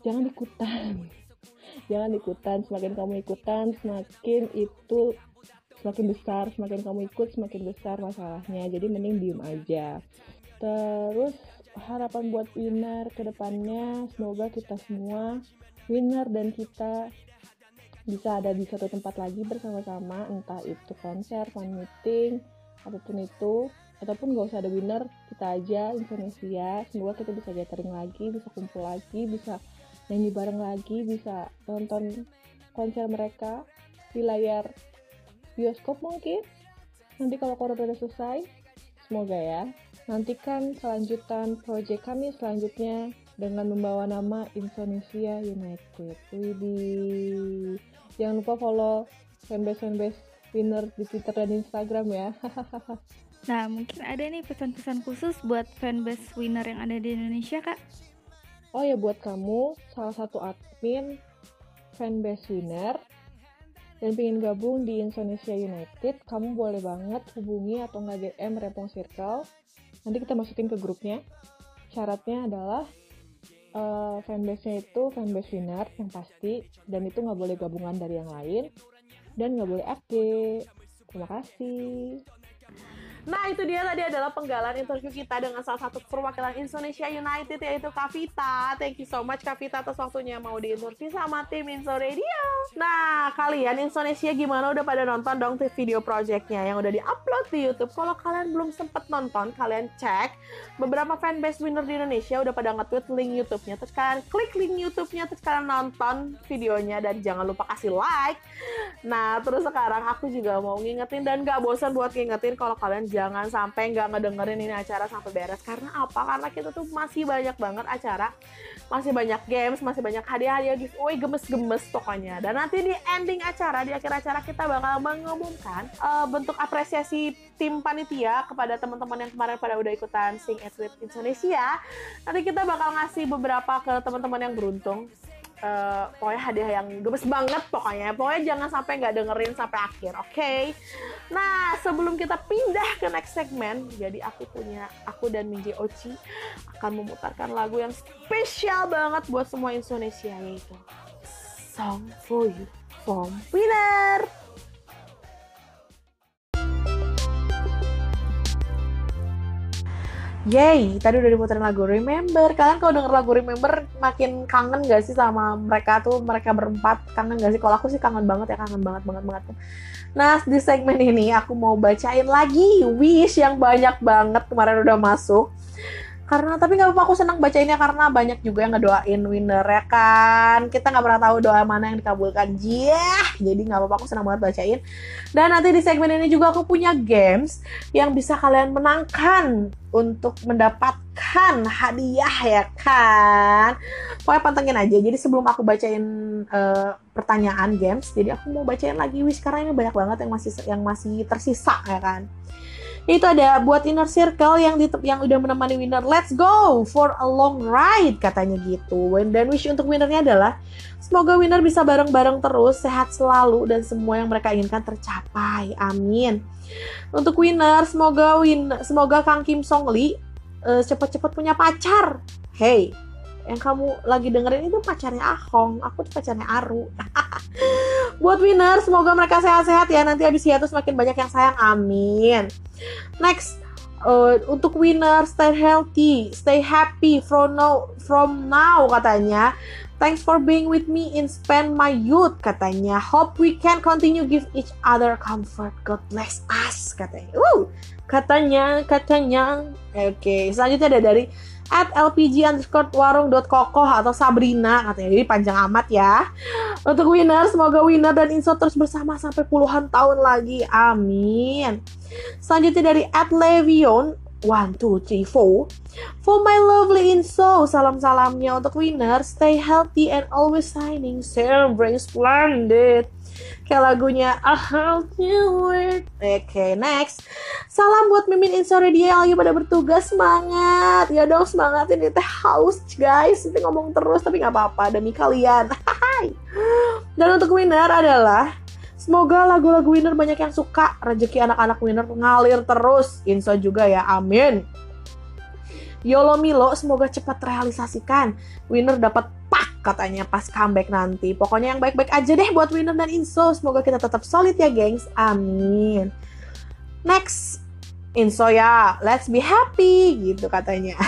jangan ikutan jangan ikutan semakin kamu ikutan semakin itu semakin besar semakin kamu ikut semakin besar masalahnya. Jadi mending diem aja. Terus harapan buat winner ke depannya semoga kita semua winner dan kita bisa ada di satu tempat lagi bersama-sama. Entah itu konser, fan meeting, apa pun itu. Ataupun gak usah ada winner kita aja Indonesia. Semoga kita bisa gathering lagi bisa kumpul lagi bisa nyanyi bareng lagi bisa nonton konser mereka di layar bioskop mungkin. Nanti kalau corona udah selesai semoga ya. Nantikan kelanjutan proyek kami selanjutnya dengan membawa nama Indonesia United. Widih. Jangan lupa follow fanbase fanbase winner di Twitter dan Instagram ya. Nah, mungkin ada nih pesan-pesan khusus buat fanbase winner yang ada di Indonesia, Kak? Oh ya buat kamu salah satu admin fanbase winner dan pengen gabung di Indonesia United, kamu boleh banget hubungi atau nggak DM Repong Circle. Nanti kita masukin ke grupnya. Syaratnya adalah uh, fanbase-nya itu fanbase winner yang pasti dan itu nggak boleh gabungan dari yang lain dan nggak boleh FD. Terima kasih. Nah itu dia tadi adalah penggalan interview kita dengan salah satu perwakilan Indonesia United yaitu Kavita. Thank you so much Kavita atas waktunya mau diinterview sama tim Inso Radio. Nah kalian Indonesia gimana udah pada nonton dong video projectnya yang udah diupload di YouTube. Kalau kalian belum sempet nonton, kalian cek beberapa fanbase winner di Indonesia udah pada nge-tweet link YouTube-nya. Terus kalian klik link YouTube-nya, terus kalian nonton videonya dan jangan lupa kasih like. Nah terus sekarang aku juga mau ngingetin dan gak bosan buat ngingetin kalau kalian jangan sampai nggak ngedengerin ini acara sampai beres. Karena apa? Karena kita tuh masih banyak banget acara masih banyak games masih banyak hadiah-hadiah giveaway gemes-gemes pokoknya. Dan nanti di ending acara di akhir acara kita bakal mengumumkan uh, bentuk apresiasi tim panitia kepada teman-teman yang kemarin pada udah ikutan Sing With Indonesia. Nanti kita bakal ngasih beberapa ke teman-teman yang beruntung uh, pokoknya hadiah yang gemes banget pokoknya pokoknya jangan sampai nggak dengerin sampai akhir oke okay? nah sebelum kita pindah ke next segmen jadi aku punya aku dan Minji Ochi akan memutarkan lagu yang spesial banget buat semua Indonesia yaitu Song for You from Winner Yay, tadi udah diputerin lagu Remember. Kalian kalau denger lagu Remember makin kangen gak sih sama mereka tuh, mereka berempat? Kangen gak sih? Kalau aku sih kangen banget ya, kangen banget, banget, banget. Nah, di segmen ini aku mau bacain lagi wish yang banyak banget kemarin udah masuk. Karena tapi nggak apa-apa aku senang bacainnya karena banyak juga yang ngedoain winner ya kan. Kita nggak pernah tahu doa mana yang dikabulkan. Yeah, jadi nggak apa-apa aku senang banget bacain. Dan nanti di segmen ini juga aku punya games yang bisa kalian menangkan untuk mendapatkan hadiah ya kan. Pokoknya pantengin aja. Jadi sebelum aku bacain eh, pertanyaan games, jadi aku mau bacain lagi wish karena ini banyak banget yang masih yang masih tersisa ya kan. Itu ada buat inner circle yang di, yang udah menemani winner. Let's go for a long ride katanya gitu. Dan wish untuk winnernya adalah semoga winner bisa bareng-bareng terus, sehat selalu dan semua yang mereka inginkan tercapai. Amin. Untuk winner, semoga win semoga Kang Kim Song Lee eh, cepet-cepet punya pacar. Hey, yang kamu lagi dengerin itu pacarnya Ahong, aku tuh pacarnya Aru. Buat winner, semoga mereka sehat-sehat ya. Nanti habis hiatus makin banyak yang sayang. Amin. Next, uh, untuk winner, stay healthy, stay happy from now, from now katanya. Thanks for being with me in spend my youth katanya. Hope we can continue give each other comfort. God bless us katanya. Uh, katanya, katanya. Oke, selanjutnya ada dari at lpg underscore warung.kokoh atau Sabrina katanya. Jadi panjang amat ya. Untuk winner semoga winner dan Inso terus bersama sampai puluhan tahun lagi. Amin. Selanjutnya dari at levion one two three four. For my lovely Inso salam salamnya untuk winner. Stay healthy and always shining. Celebrate splendid kayak lagunya A Healthy World. Oke, okay, next. Salam buat Mimin Insore dia yang lagi pada bertugas semangat. Ya dong semangat ini teh haus guys. Ini ngomong terus tapi nggak apa-apa demi kalian. Hai. Dan untuk winner adalah Semoga lagu-lagu winner banyak yang suka. Rezeki anak-anak winner ngalir terus. Inso juga ya. Amin. Yolo Milo semoga cepat terrealisasikan. Winner dapat katanya pas comeback nanti. Pokoknya yang baik-baik aja deh buat Winner dan Inso. Semoga kita tetap solid ya, gengs. Amin. Next, Inso ya, let's be happy gitu katanya.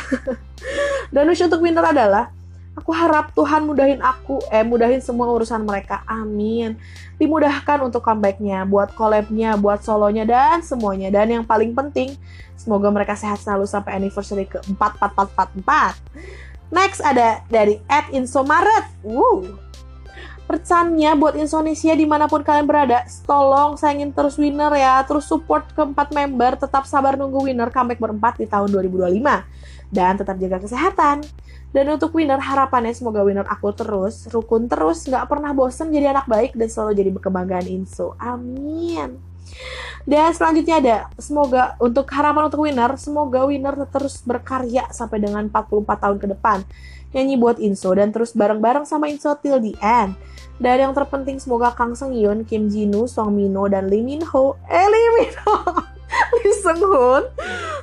dan wish untuk Winner adalah Aku harap Tuhan mudahin aku, eh mudahin semua urusan mereka. Amin. Dimudahkan untuk comebacknya, buat collabnya, buat solonya, dan semuanya. Dan yang paling penting, semoga mereka sehat selalu sampai anniversary ke 44444. Next ada dari at Insomaret. Woo. Percannya buat Indonesia di mana pun kalian berada, tolong sayangin terus winner ya, terus support keempat member, tetap sabar nunggu winner comeback berempat di tahun 2025. Dan tetap jaga kesehatan. Dan untuk winner, harapannya semoga winner aku terus, rukun terus, nggak pernah bosen jadi anak baik dan selalu jadi kebanggaan Inso. Amin. Dan selanjutnya ada, semoga untuk harapan untuk winner, semoga winner terus berkarya sampai dengan 44 tahun ke depan. Nyanyi buat Inso dan terus bareng-bareng sama Inso till the end. Dan yang terpenting semoga Kang Seng Yun, Kim Jinu, Song Mino, dan Lee Min Ho, eh Lee Min Ho, Lee Sung Hoon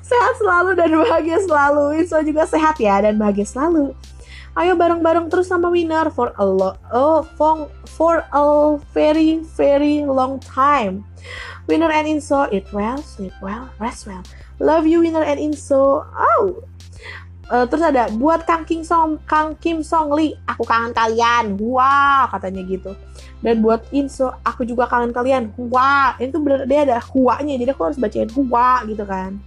sehat selalu dan bahagia selalu. Inso juga sehat ya dan bahagia selalu. Ayo bareng-bareng terus sama Winner for a lo oh, for, for a very very long time. Winner and Inso, eat well, sleep well, rest well. Love you Winner and Inso. Oh. Uh, terus ada buat Kang Kim Song Kang Kim Song Lee, aku kangen kalian. Wah, katanya gitu. Dan buat Inso, aku juga kangen kalian. Wah, itu bener dia ada huanya, jadi aku harus bacain huwa gitu kan.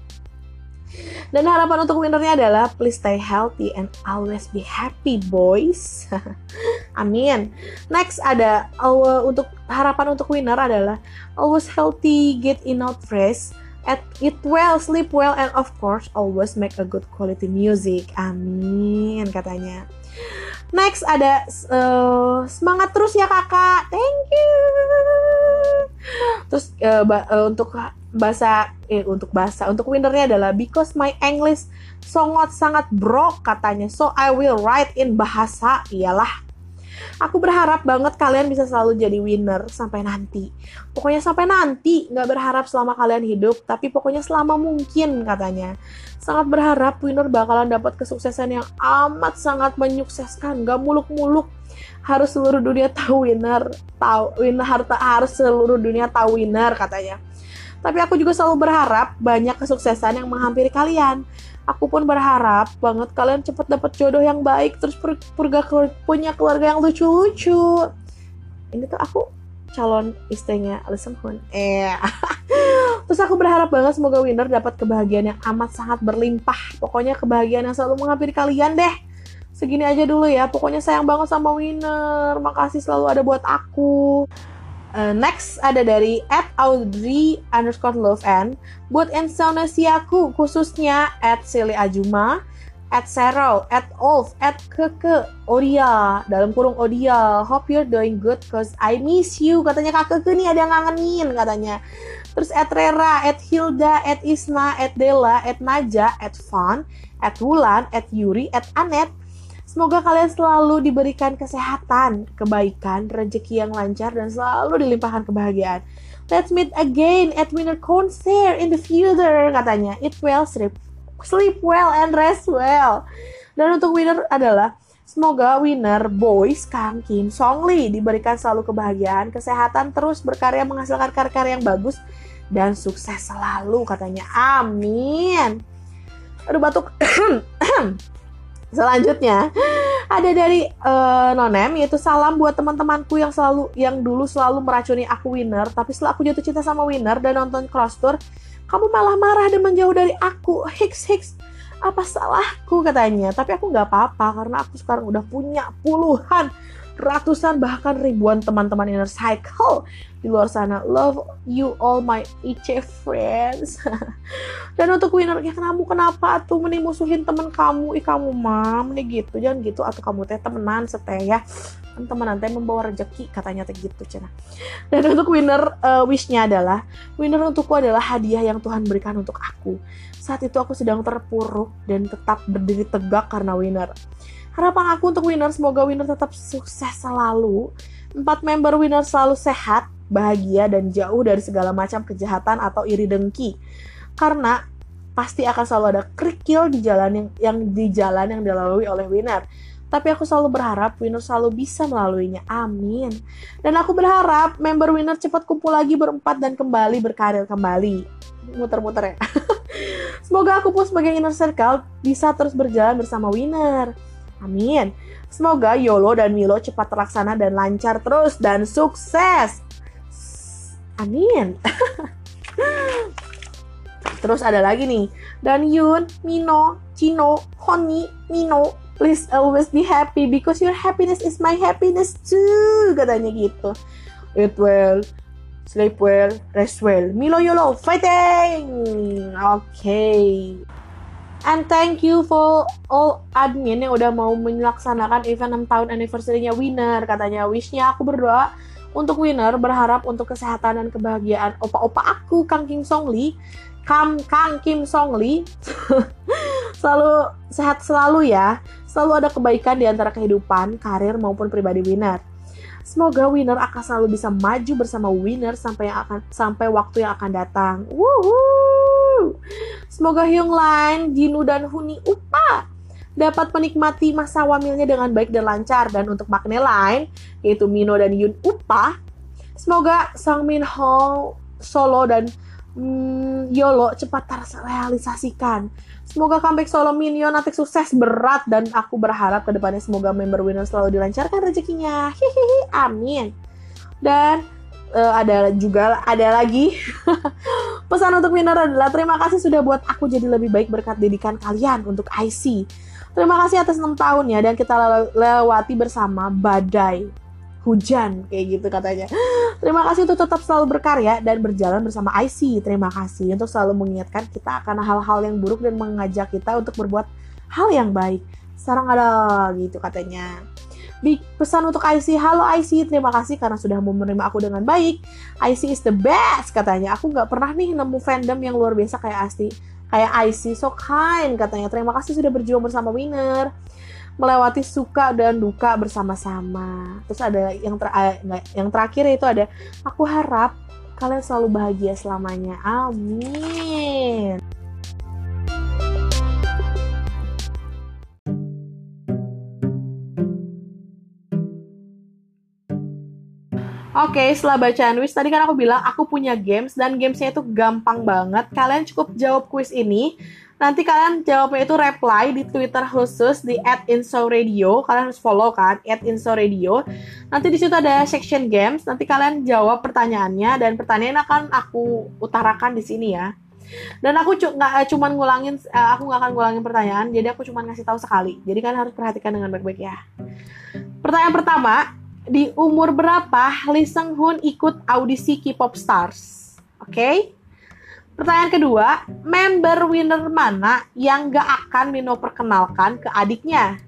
Dan harapan untuk winnernya adalah please stay healthy and always be happy boys. Amin. Next ada uh, untuk harapan untuk winner adalah always healthy, get enough rest, at eat well, sleep well, and of course always make a good quality music. Amin katanya. Next ada uh, semangat terus ya kakak, thank you. Terus uh, uh, untuk bahasa eh untuk bahasa untuk winnernya adalah because my English sangat sangat broke katanya. So I will write in bahasa iyalah. Aku berharap banget kalian bisa selalu jadi winner sampai nanti. Pokoknya sampai nanti nggak berharap selama kalian hidup tapi pokoknya selama mungkin katanya sangat berharap winner bakalan dapat kesuksesan yang amat sangat menyukseskan gak muluk-muluk harus seluruh dunia tahu winner tahu winner harta harus seluruh dunia tahu winner katanya tapi aku juga selalu berharap banyak kesuksesan yang menghampiri kalian. Aku pun berharap banget kalian cepet dapet jodoh yang baik, terus purga punya keluarga yang lucu-lucu. Ini tuh aku calon istrinya Alison Hun. Eh. Terus aku berharap banget semoga winner dapat kebahagiaan yang amat sangat berlimpah. Pokoknya kebahagiaan yang selalu menghampiri kalian deh. Segini aja dulu ya. Pokoknya sayang banget sama winner. Makasih selalu ada buat aku. Uh, next ada dari at Audrey underscore love and buat Insonesiaku khususnya at Silly Ajuma at Zero, at Olf, at Keke, Odia, dalam kurung Odia. Hope you're doing good cause I miss you. Katanya kak Keke nih ada yang ngangenin katanya. Terus at Rera, at Hilda, at Isna, at Della, at Naja, at Fan, at Wulan, at Yuri, at Anet. Semoga kalian selalu diberikan kesehatan, kebaikan, rezeki yang lancar, dan selalu dilimpahkan kebahagiaan. Let's meet again at winner concert in the future, katanya. Eat well, sleep sleep well and rest well. Dan untuk winner adalah semoga winner boys Kang Kim Song Lee diberikan selalu kebahagiaan, kesehatan, terus berkarya menghasilkan karya-karya yang bagus dan sukses selalu katanya. Amin. Aduh batuk. Selanjutnya ada dari uh, Nonem yaitu salam buat teman-temanku yang selalu yang dulu selalu meracuni aku winner tapi setelah aku jatuh cinta sama winner dan nonton cross tour kamu malah marah dan menjauh dari aku Hicks Hicks apa salahku katanya. Tapi aku nggak apa-apa karena aku sekarang udah punya puluhan ratusan bahkan ribuan teman-teman inner cycle di luar sana. Love you all my IC friends. Dan untuk winner ya kamu kenapa tuh mending musuhin temen kamu? Ih kamu mam nih gitu. Jangan gitu atau kamu teh temenan seteh ya. Kan temenan teh membawa rezeki katanya teh gitu cina. Dan untuk winner uh, wishnya adalah winner untukku adalah hadiah yang Tuhan berikan untuk aku saat itu aku sedang terpuruk dan tetap berdiri tegak karena winner Harapan aku untuk winner semoga winner tetap sukses selalu. Empat member winner selalu sehat, bahagia dan jauh dari segala macam kejahatan atau iri dengki. Karena pasti akan selalu ada kerikil di jalan yang, yang di jalan yang dilalui oleh winner. Tapi aku selalu berharap winner selalu bisa melaluinya. Amin. Dan aku berharap member winner cepat kumpul lagi berempat dan kembali berkarir kembali. Muter-muter ya. Semoga aku pun sebagai inner circle bisa terus berjalan bersama winner. Amin. Semoga Yolo dan Milo cepat terlaksana dan lancar terus dan sukses. Amin. Terus ada lagi nih. Dan Yun, Mino, Chino, Honi, Mino, please always be happy because your happiness is my happiness too. Katanya gitu. Eat well, sleep well, rest well. Milo Yolo, fighting! Okay. And thank you for all admin yang udah mau melaksanakan event 6 tahun anniversary-nya Winner. Katanya wishnya aku berdoa untuk Winner berharap untuk kesehatan dan kebahagiaan opa-opa aku Kang Kim Song Lee, Kam Kang Kim Song Lee selalu sehat selalu ya. Selalu ada kebaikan di antara kehidupan, karir maupun pribadi Winner. Semoga Winner akan selalu bisa maju bersama Winner sampai yang akan sampai waktu yang akan datang. Woohoo! Semoga Hyung Lain, Jinu dan Huni Upa dapat menikmati masa wamilnya dengan baik dan lancar dan untuk makna lain yaitu Mino dan Yun Upa semoga Sang Min Ho Solo dan mm, Yolo cepat terrealisasikan semoga comeback solo Minyo nanti sukses berat dan aku berharap ke depannya semoga member winner selalu dilancarkan rezekinya. Hihihi amin. Dan uh, ada juga ada lagi. Pesan untuk winner adalah terima kasih sudah buat aku jadi lebih baik berkat didikan kalian untuk IC terima kasih atas 6 tahun ya dan kita lewati bersama badai hujan kayak gitu katanya. Terima kasih untuk tetap selalu berkarya dan berjalan bersama IC terima kasih untuk selalu mengingatkan kita akan hal-hal yang buruk dan mengajak kita untuk berbuat hal yang baik. Sekarang ada gitu katanya. Big pesan untuk IC, halo IC, terima kasih karena sudah mau menerima aku dengan baik. IC is the best katanya. Aku nggak pernah nih nemu fandom yang luar biasa kayak Asti, kayak IC, so kind katanya. Terima kasih sudah berjuang bersama Winner, melewati suka dan duka bersama-sama. Terus ada yang ter yang terakhir itu ada, aku harap kalian selalu bahagia selamanya. Amin. Oke, okay, setelah bacaan wish, tadi kan aku bilang aku punya games dan gamesnya itu gampang banget. Kalian cukup jawab quiz ini. Nanti kalian jawabnya itu reply di Twitter khusus di @insoradio. Kalian harus follow kan @insoradio. Nanti di situ ada section games. Nanti kalian jawab pertanyaannya dan pertanyaan akan aku utarakan di sini ya. Dan aku nggak cu cuman ngulangin, uh, aku nggak akan ngulangin pertanyaan. Jadi aku cuma ngasih tahu sekali. Jadi kalian harus perhatikan dengan baik-baik ya. Pertanyaan pertama, di umur berapa Lee Seung Hoon ikut audisi K-pop Stars? Oke. Okay? Pertanyaan kedua, member winner mana yang gak akan Mino perkenalkan ke adiknya?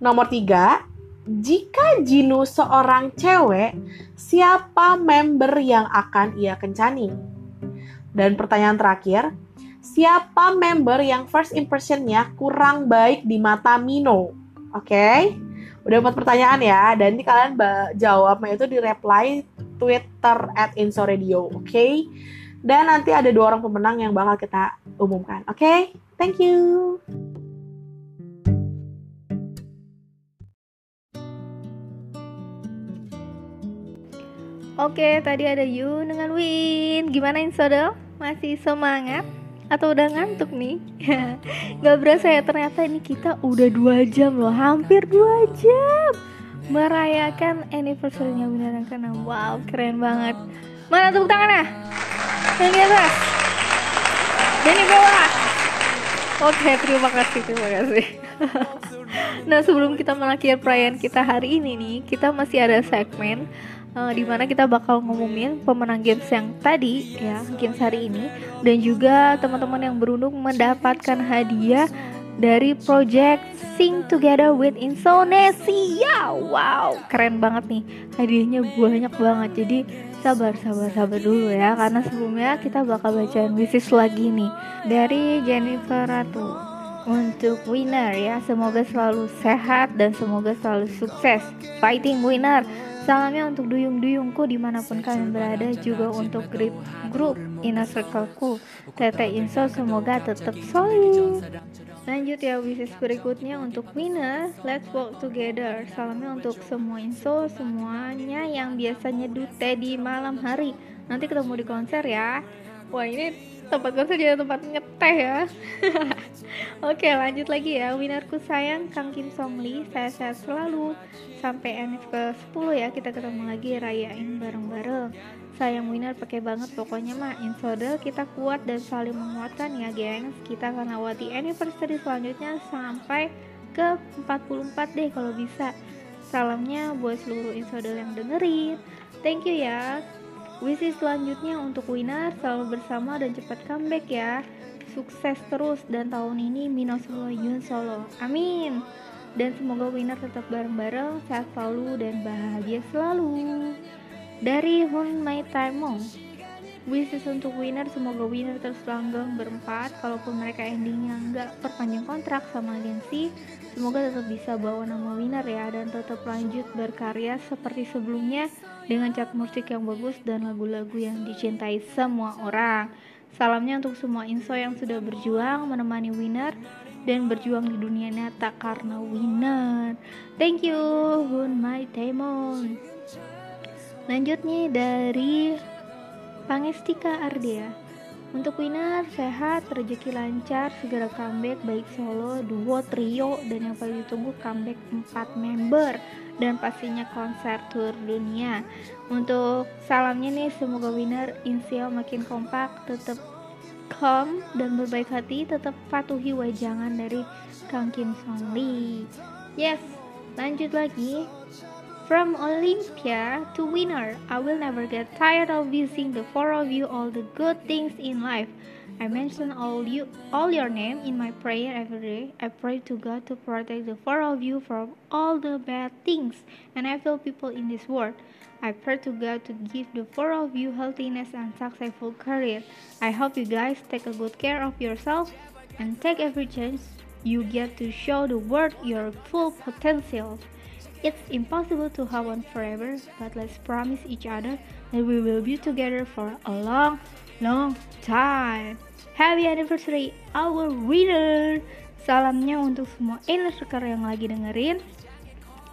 Nomor tiga, jika Jinu seorang cewek, siapa member yang akan ia kencani? Dan pertanyaan terakhir, siapa member yang first impressionnya kurang baik di mata Mino? Oke, okay? udah empat pertanyaan ya, dan ini kalian jawabnya itu di reply Twitter at Insoradio, oke? Okay? Dan nanti ada dua orang pemenang yang bakal kita umumkan. Oke, okay? thank you. Oke, tadi ada Yu dengan Win. Gimana Insodel? Masih semangat? Atau udah ngantuk nih? Gak berasa ya ternyata ini kita udah dua jam loh, hampir dua jam merayakan anniversary-nya yang ke Wow, keren banget. Mana tepuk tangannya? Di atas di bawah oke terima kasih terima kasih nah sebelum kita mengakhiri perayaan kita hari ini nih kita masih ada segmen uh, di mana kita bakal ngumumin pemenang games yang tadi ya games hari ini dan juga teman-teman yang beruntung mendapatkan hadiah dari project Sing Together with Indonesia. Wow, keren banget nih. Hadiahnya banyak banget. Jadi sabar sabar sabar dulu ya karena sebelumnya kita bakal bacain wishes lagi nih dari Jennifer Ratu. Untuk winner ya semoga selalu sehat dan semoga selalu sukses. Fighting winner salamnya untuk duyung-duyungku di mana pun kalian berada juga untuk grup grup inner circleku. Tete Inso semoga tetap solid Lanjut ya wishes berikutnya untuk winner Let's walk together. Salamnya untuk semua info semuanya yang biasanya dute di malam hari. Nanti ketemu di konser ya. Wah ini tempat konser jadi tempat ngeteh ya. Oke lanjut lagi ya. Winnerku sayang Kang Kim Song Lee Saya sehat selalu. Sampai NF ke 10 ya Kita ketemu lagi rayain bareng-bareng sayang winner pakai banget pokoknya mah insodel kita kuat dan saling menguatkan ya gengs. Kita akan lewati anniversary selanjutnya sampai ke 44 deh kalau bisa. Salamnya buat seluruh insodel yang dengerin. Thank you ya. Wishes selanjutnya untuk winner selalu bersama dan cepat comeback ya. Sukses terus dan tahun ini Mino Solo Yun Solo. Amin. Dan semoga winner tetap bareng-bareng sehat selalu dan bahagia selalu dari Hun Mai Taimong wishes untuk winner semoga winner terus langgeng berempat kalaupun mereka endingnya nggak perpanjang kontrak sama agensi semoga tetap bisa bawa nama winner ya dan tetap lanjut berkarya seperti sebelumnya dengan cat musik yang bagus dan lagu-lagu yang dicintai semua orang. Salamnya untuk semua inso yang sudah berjuang menemani winner dan berjuang di dunia nyata karena winner. Thank you Hun Mai Taimong Lanjut nih dari Pangestika Ardea. Untuk winner sehat, rezeki lancar, segera comeback baik solo, duo, trio, dan yang paling ditunggu comeback 4 member dan pastinya konser tour dunia. Untuk salamnya nih semoga winner Insial makin kompak, tetap calm dan berbaik hati, tetap patuhi wajangan dari Kang Kim Song Lee. Yes, lanjut lagi From Olympia to winner, I will never get tired of wishing the four of you all the good things in life. I mention all you all your name in my prayer every day. I pray to God to protect the four of you from all the bad things and evil people in this world. I pray to God to give the four of you healthiness and successful career. I hope you guys take a good care of yourself and take every chance you get to show the world your full potential. It's impossible to have one forever, but let's promise each other that we will be together for a long, long time. Happy anniversary, our winner! Salamnya untuk semua inner yang lagi dengerin,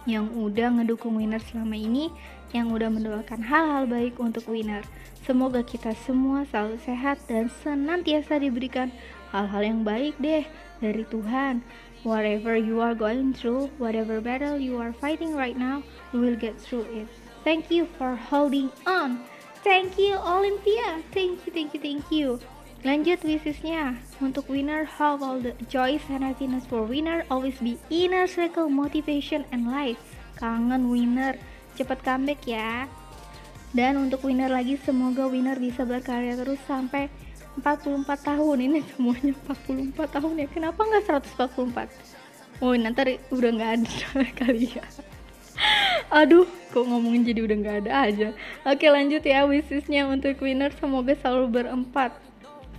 yang udah ngedukung winner selama ini, yang udah mendoakan hal-hal baik untuk winner. Semoga kita semua selalu sehat dan senantiasa diberikan hal-hal yang baik deh dari Tuhan. Whatever you are going through, whatever battle you are fighting right now, you will get through it. Thank you for holding on. Thank you Olympia. Thank you, thank you, thank you. Lanjut wishesnya untuk winner how all the joys and happiness for winner always be inner circle motivation and life. Kangen winner, cepet comeback ya. Dan untuk winner lagi semoga winner bisa berkarya terus sampai 44 tahun. Ini semuanya 44 tahun ya. Kenapa nggak 144 oh nanti udah nggak ada kali ya. Aduh kok ngomongin jadi udah nggak ada aja. Oke lanjut ya wishesnya untuk winner. Semoga selalu berempat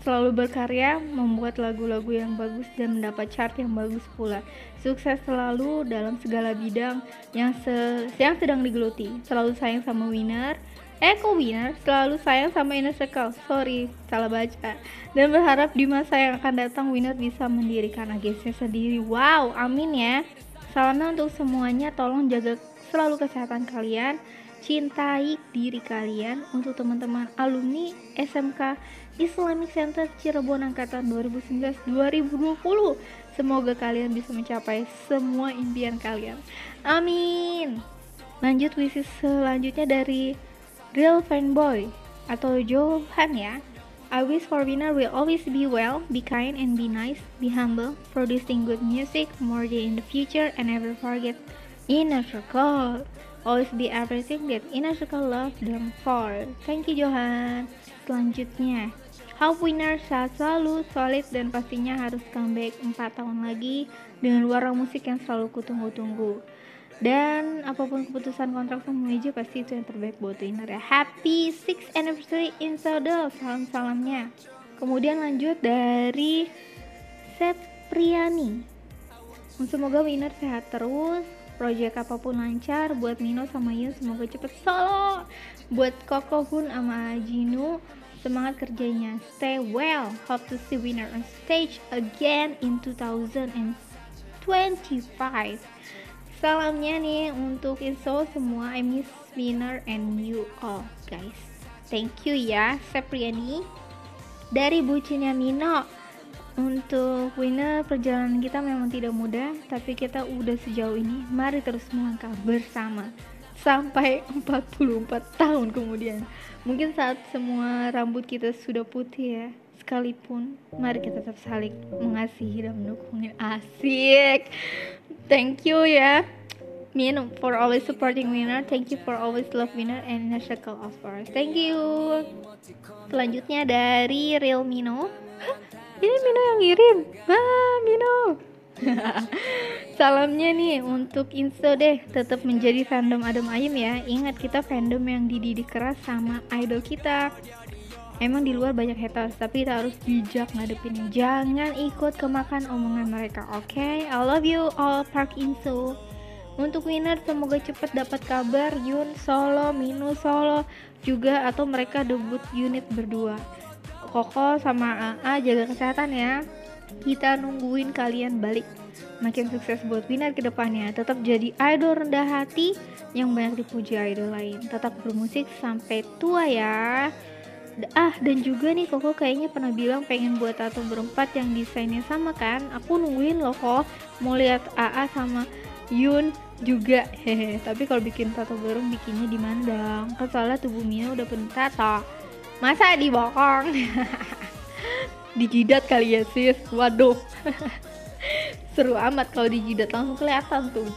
selalu berkarya membuat lagu-lagu yang bagus dan mendapat chart yang bagus pula. Sukses selalu dalam segala bidang yang se yang sedang digeluti. Selalu sayang sama winner Eko Winner selalu sayang sama Inner Circle. Sorry, salah baca. Dan berharap di masa yang akan datang Winner bisa mendirikan agensi sendiri. Wow, amin ya. Salamnya untuk semuanya, tolong jaga selalu kesehatan kalian. Cintai diri kalian untuk teman-teman alumni SMK Islamic Center Cirebon Angkatan 2019-2020. Semoga kalian bisa mencapai semua impian kalian. Amin. Lanjut wishes selanjutnya dari Real Fanboy atau Johan ya. I wish for winner will always be well, be kind and be nice, be humble, producing good music more day in the future and never forget inner circle. Always be everything that inner circle love them for. Thank you Johan. Selanjutnya, How winner saat selalu solid dan pastinya harus comeback 4 tahun lagi dengan warna musik yang selalu kutunggu-tunggu dan apa pun keputusan kontrak sama menuju pasti itu yang terbaik buat winner ya. Happy 6th anniversary in Saudel salam salamnya kemudian lanjut dari Sepriani. Semoga winner sehat terus project apa pun lancar buat Mino sama Yun semoga cepet solo. Buat Koko Hun sama Jinu semangat kerjanya. Stay well hope to see winner on stage again in 2025 Salamnya nih untuk info semua I miss winner and you all guys. Thank you ya Sepriani. Dari bucinnya Mino. Untuk winner perjalanan kita memang tidak mudah, tapi kita udah sejauh ini. Mari terus melangkah bersama sampai 44 tahun kemudian. Mungkin saat semua rambut kita sudah putih ya, sekalipun mari kita tetap saling mengasihi dan mendukungin asik. Thank you ya Min for always supporting winner. Thank you for always love winner and inner circle of course. Thank you. Selanjutnya dari real Mino. Ini Mino yang ngirim? Ah Mino. Salamnya nih untuk Inso deh Tetap menjadi fandom Adem Ayem ya. Ingat kita fandom yang dididik keras sama idol kita Emang di luar banyak haters, tapi kita harus bijak ngadepinnya. Jangan ikut kemakan omongan mereka, oke? Okay? I love you all, Park Inso. Untuk winner semoga cepat dapat kabar Yun solo, Minu solo juga atau mereka debut unit berdua. Koko sama AA jaga kesehatan ya. Kita nungguin kalian balik. Makin sukses buat winner ke depannya. Tetap jadi idol rendah hati yang banyak dipuji idol lain. Tetap bermusik sampai tua ya ah dan juga nih Koko kayaknya pernah bilang pengen buat tato berempat yang desainnya sama kan? Aku nungguin loh kok mau lihat AA sama Yun juga. Hehe tapi kalau bikin tato baru bikinnya di mana dong kan soalnya tubuh Mia udah penuh tato. Masa dibokong dijidat kali ya sis? Waduh. Seru amat kalau dijidat. Langsung kelihatan tuh.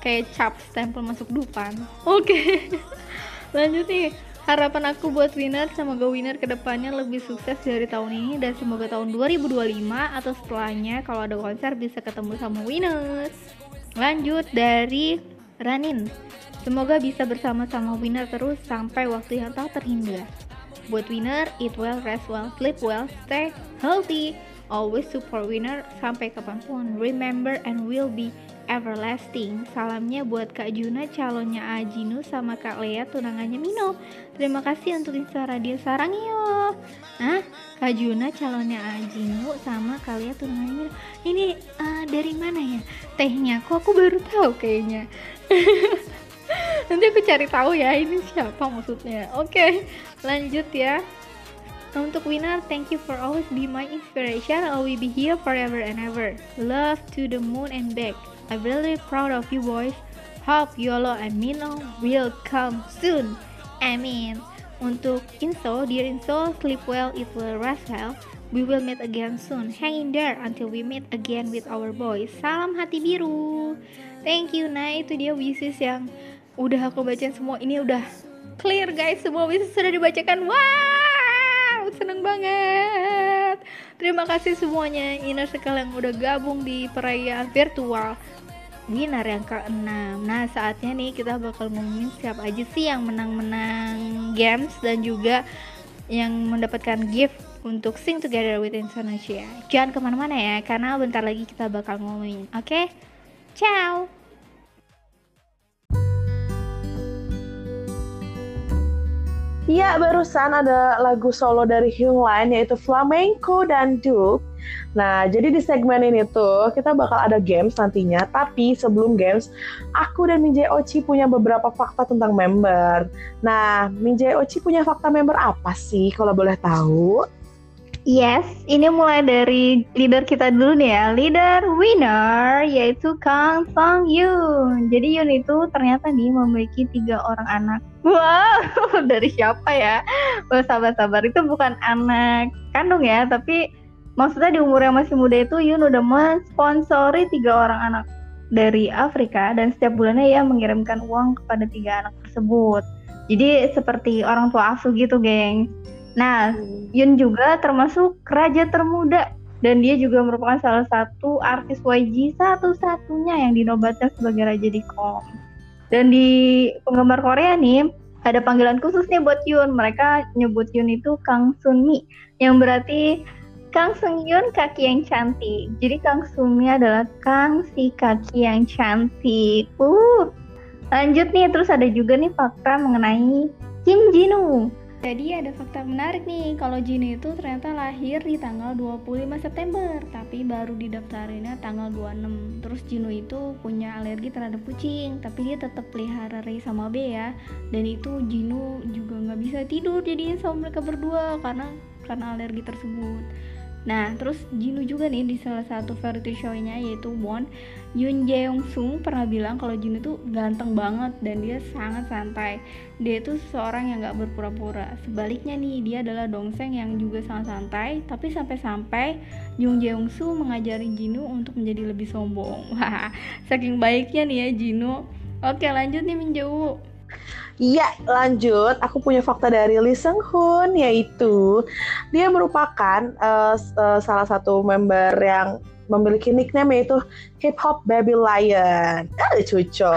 Kayak cap stempel masuk dupan oke. Okay. lanjut nih Harapan aku buat winner semoga winner ke depannya lebih sukses dari tahun ini dan semoga tahun 2025 atau setelahnya kalau ada konser bisa ketemu sama winners. Lanjut dari Ranin. Semoga bisa bersama-sama winner terus sampai waktu yang tak terhingga. Buat winner, eat well, rest well, sleep well, stay healthy. Always support winner sampai kapan pun. Remember and will be everlasting. Salamnya buat Kak Juna calonnya Ajinu sama Kak Lea tunangannya Mino. Terima kasih untuk Insta Radio Sarangio. Nah, Kak Juna calonnya Ajinu sama Lea tunangannya Mino. Ini uh, dari mana ya? Tehnya kok aku baru tahu kayaknya. Nanti aku cari tahu ya ini siapa maksudnya. Oke, lanjut ya. Untuk winner, thank you for always be my inspiration. I will be here forever and ever. Love to the moon and back. I'm really proud of you boys. Hope Yolo and Mino will come soon. Amin. Untuk Inso, dear Inso, sleep well, eat well, rest well. We will meet again soon. Hang in there until we meet again with our boys. Salam hati biru. Thank you. Nah, itu dia wishes yang udah aku bacain semua. Ini udah clear guys. Semua wishes sudah dibacakan. Wow, seneng banget. Terima kasih semuanya inner sekali yang udah gabung di perayaan virtual winner yang ke-6 Nah saatnya nih kita bakal ngomongin siapa aja sih yang menang-menang games dan juga yang mendapatkan gift untuk Sing Together with Indonesia Jangan ke mana-mana ya karena bentar lagi kita bakal ngomongin Oke? Okay? Ciao! Ya, barusan ada lagu solo dari Hyung Line yaitu Flamenco dan Duke. Nah, jadi di segmen ini tuh kita bakal ada games nantinya. Tapi sebelum games, aku dan Minjay Ochi punya beberapa fakta tentang member. Nah, Minjay Ochi punya fakta member apa sih kalau boleh tahu? Yes, ini mulai dari leader kita dulu nih ya. Leader winner yaitu Kang Song Yun. Jadi Yun itu ternyata nih memiliki tiga orang anak. Wow, dari siapa ya? Wah, sabar-sabar itu bukan anak kandung ya, tapi maksudnya di umur yang masih muda itu Yun udah mensponsori tiga orang anak dari Afrika dan setiap bulannya ia mengirimkan uang kepada tiga anak tersebut. Jadi seperti orang tua asuh gitu, geng. Nah, Yun juga termasuk raja termuda dan dia juga merupakan salah satu artis YG satu-satunya yang dinobatkan sebagai raja di Kom. Dan di penggemar Korea nih ada panggilan khusus nih buat Yun. Mereka nyebut Yun itu Kang Sunmi yang berarti Kang Sung Yun kaki yang cantik. Jadi Kang Sunmi adalah Kang si kaki yang cantik. Uh. Lanjut nih terus ada juga nih fakta mengenai Kim Jinu. Jadi ada fakta menarik nih, kalau Jin itu ternyata lahir di tanggal 25 September, tapi baru didaftarinnya tanggal 26. Terus Jinu itu punya alergi terhadap kucing, tapi dia tetap pelihara Ray sama B ya. Dan itu Jinu juga nggak bisa tidur jadinya sama mereka berdua karena karena alergi tersebut. Nah, terus Jinu juga nih di salah satu variety show-nya yaitu Won, Yoon Jae Sung pernah bilang kalau Jinu tuh ganteng banget dan dia sangat santai. Dia itu seorang yang gak berpura-pura. Sebaliknya nih, dia adalah Dongseng yang juga sangat santai, tapi sampai-sampai Yoon Jae Sung mengajari Jinu untuk menjadi lebih sombong. Wah, saking baiknya nih ya Jinu. Oke, lanjut nih Minjau. Iya, lanjut. Aku punya fakta dari Lee Seung Hoon, yaitu dia merupakan uh, uh, salah satu member yang memiliki nickname yaitu Hip Hop Baby Lion. Ah, cucu.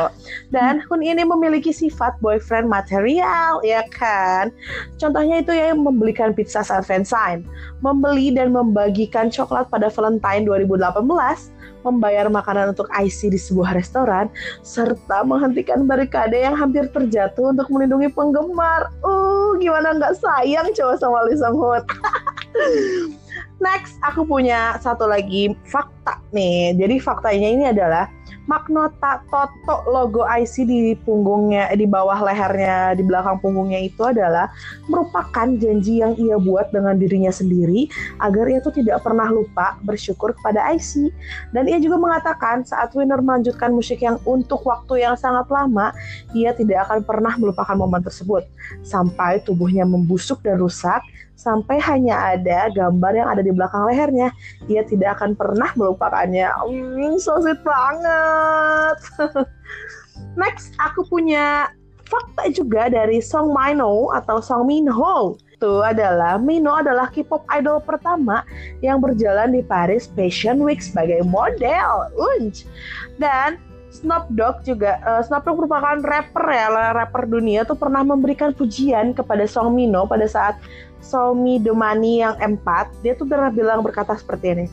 Dan Hun ini memiliki sifat boyfriend material, ya kan? Contohnya itu ya membelikan pizza saat fansign, membeli dan membagikan coklat pada Valentine 2018, membayar makanan untuk IC di sebuah restoran, serta menghentikan barikade yang hampir terjatuh untuk melindungi penggemar. Uh, gimana nggak sayang coba sama Lee Sung Hoon. Next, aku punya satu lagi fakta nih. Jadi faktanya ini adalah Magnota Toto logo IC di punggungnya di bawah lehernya di belakang punggungnya itu adalah merupakan janji yang ia buat dengan dirinya sendiri agar ia tuh tidak pernah lupa bersyukur kepada IC dan ia juga mengatakan saat Winner melanjutkan musik yang untuk waktu yang sangat lama ia tidak akan pernah melupakan momen tersebut sampai tubuhnya membusuk dan rusak sampai hanya ada gambar yang ada di belakang lehernya. Ia tidak akan pernah melupakannya. Hmm, so sweet banget. Next, aku punya fakta juga dari Song Mino atau Song Minho. Itu adalah Mino adalah K-pop idol pertama yang berjalan di Paris Fashion Week sebagai model. Unj. Dan Snoop Dogg juga uh, Snoop Dogg merupakan rapper ya rapper dunia tuh pernah memberikan pujian kepada Song Mino pada saat Somi Demani yang empat. Dia tuh pernah bilang berkata seperti ini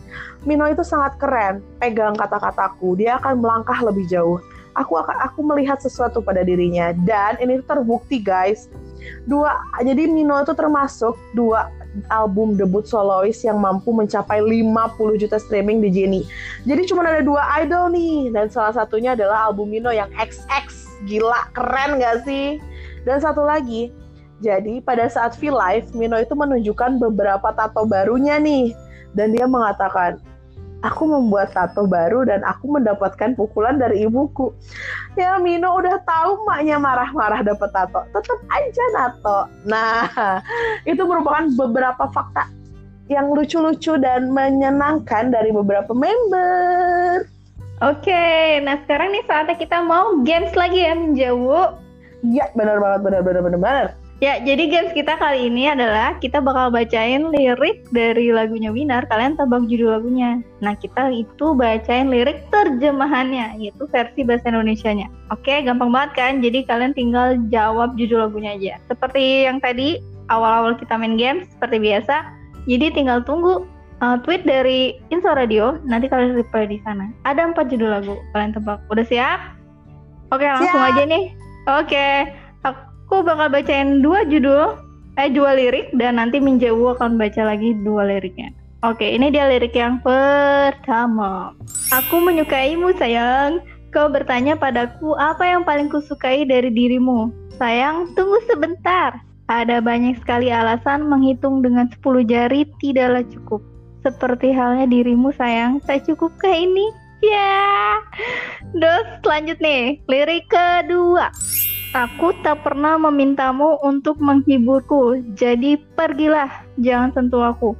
Mino itu sangat keren pegang kata-kataku dia akan melangkah lebih jauh. Aku akan aku melihat sesuatu pada dirinya dan ini terbukti guys. Dua jadi Mino itu termasuk dua album debut solois yang mampu mencapai 50 juta streaming di Jenny. Jadi cuma ada dua idol nih dan salah satunya adalah album Mino yang XX. Gila, keren gak sih? Dan satu lagi, Jadi pada saat V Live, Mino itu menunjukkan beberapa tato barunya nih. Dan dia mengatakan, aku membuat tato baru dan aku mendapatkan pukulan dari ibuku. Ya Mino udah tahu maknya marah-marah dapat tato, tetap aja nato. Nah, itu merupakan beberapa fakta yang lucu-lucu dan menyenangkan dari beberapa member. Oke, nah sekarang nih saatnya kita mau games lagi ya menjauh. Iya, benar banget, benar, benar, benar, benar. Ya, jadi games kita kali ini adalah kita bakal bacain lirik dari lagunya Winar, kalian tebak judul lagunya. Nah, kita itu bacain lirik terjemahannya, yaitu versi bahasa Indonesianya. Oke, gampang banget kan? Jadi kalian tinggal jawab judul lagunya aja. Seperti yang tadi awal-awal kita main games, seperti biasa. Jadi tinggal tunggu uh, tweet dari Inso Radio, nanti kalian reply di sana. Ada empat judul lagu, kalian tebak. Udah siap? Oke, langsung Siap. aja nih. Oke, aku bakal bacain dua judul, eh dua lirik, dan nanti Minjawu akan baca lagi dua liriknya. Oke, ini dia lirik yang pertama. Aku menyukaimu sayang. Kau bertanya padaku apa yang paling kusukai dari dirimu. Sayang, tunggu sebentar. Ada banyak sekali alasan menghitung dengan 10 jari tidaklah cukup. Seperti halnya dirimu sayang, tak cukupkah ini? Ya. Terus lanjut nih, lirik kedua. Aku tak pernah memintamu untuk menghiburku, jadi pergilah, jangan sentuh aku.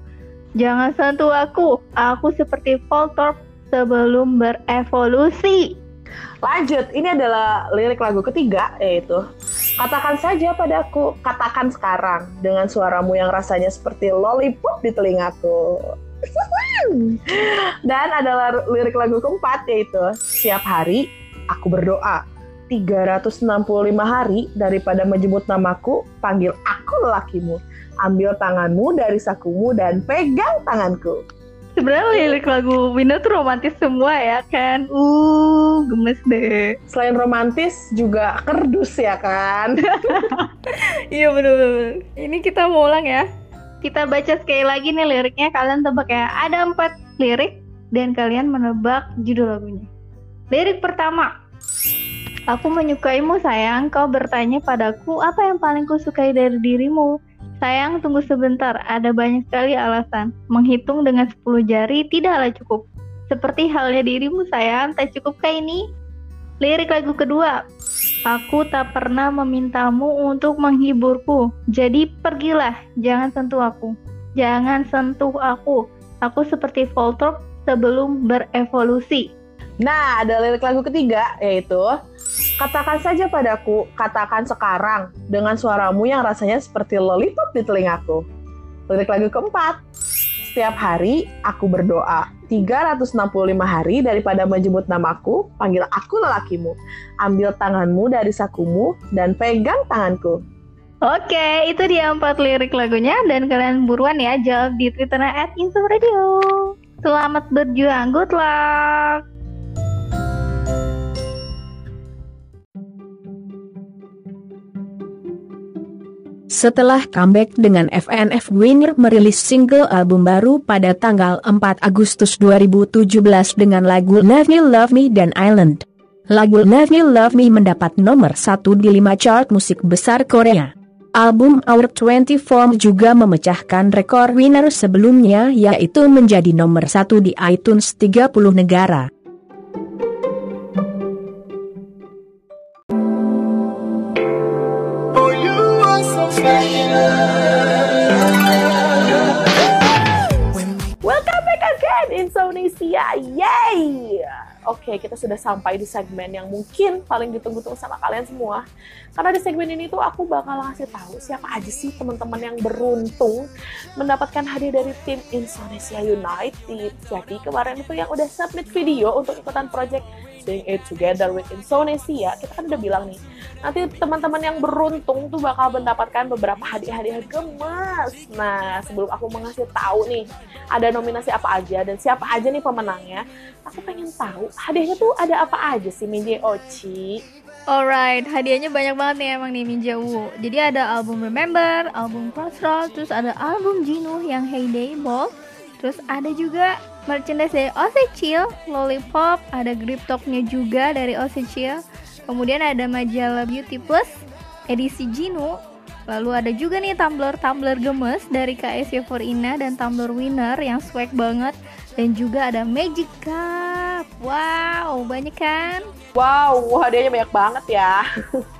Jangan sentuh aku, aku seperti Voltorb sebelum berevolusi. Lanjut, ini adalah lirik lagu ketiga yaitu Katakan saja padaku, katakan sekarang dengan suaramu yang rasanya seperti lollipop di telingaku. Dan adalah lirik lagu keempat yaitu Setiap hari aku berdoa 365 hari daripada menjemput namaku, panggil aku lelakimu. Ambil tanganmu dari sakumu dan pegang tanganku. Sebenarnya lirik lagu Winner tuh romantis semua ya kan. Uh, gemes deh. Selain romantis juga kerdus ya kan. Iya bener-bener. Ini kita mau ulang ya. Kita baca sekali lagi nih liriknya. Kalian tebak ya. Ada empat lirik dan kalian menebak judul lagunya. Lirik pertama. Aku menyukaimu sayang. Kau bertanya padaku apa yang paling kusukai dari dirimu. Sayang, tunggu sebentar. Ada banyak sekali alasan. Menghitung dengan 10 jari tidaklah cukup. Seperti halnya dirimu sayang, tak cukupkah ini? Lirik lagu kedua. Aku tak pernah memintamu untuk menghiburku. Jadi pergilah, jangan sentuh aku. Jangan sentuh aku. Aku seperti Voltorb sebelum berevolusi. Nah, ada lirik lagu ketiga yaitu Katakan saja padaku, katakan sekarang dengan suaramu yang rasanya seperti lollipop di telingaku. Lirik lagu keempat. Setiap hari aku berdoa 365 hari daripada menjemput namaku, panggil aku lelakimu. Ambil tanganmu dari sakumu dan pegang tanganku. Oke, itu dia empat lirik lagunya dan kalian buruan ya jawab di Twitternya at Info Radio. Selamat berjuang, good luck! Setelah comeback dengan FNF Winner merilis single album baru pada tanggal 4 Agustus 2017 dengan lagu Love Me Love Me dan Island. Lagu Love Me Love Me mendapat nomor satu di lima chart musik besar Korea. Album Our 24 juga memecahkan rekor winner sebelumnya yaitu menjadi nomor satu di iTunes 30 negara. Welcome back again Indonesia, yay! Oke, kita sudah sampai di segmen yang mungkin paling ditunggu-tunggu sama kalian semua. Karena di segmen ini tuh aku bakal ngasih tahu siapa aja sih teman-teman yang beruntung mendapatkan hadiah dari tim Indonesia United. Jadi kemarin itu yang udah submit video untuk ikutan project Sing It Together with Indonesia, kita kan udah bilang nih, nanti teman-teman yang beruntung tuh bakal mendapatkan beberapa hadiah-hadiah gemes. Nah, sebelum aku mengasih tahu nih, ada nominasi apa aja dan siapa aja nih pemenangnya, aku pengen tahu hadiahnya tuh ada apa aja sih Minje Oci? Alright, hadiahnya banyak banget nih emang nih Minjawu. Jadi ada album Remember, album Crossroads, terus ada album Jinu yang Heyday Ball, terus ada juga merchandise dari Osechil, Lollipop, ada grip talknya juga dari Osechil, kemudian ada majalah Beauty Plus, edisi Jinu, Lalu ada juga nih tumbler-tumbler gemes dari KSY for Ina dan tumbler winner yang swag banget. Dan juga ada Magic Wow, banyak kan? Wow, hadiahnya banyak banget ya.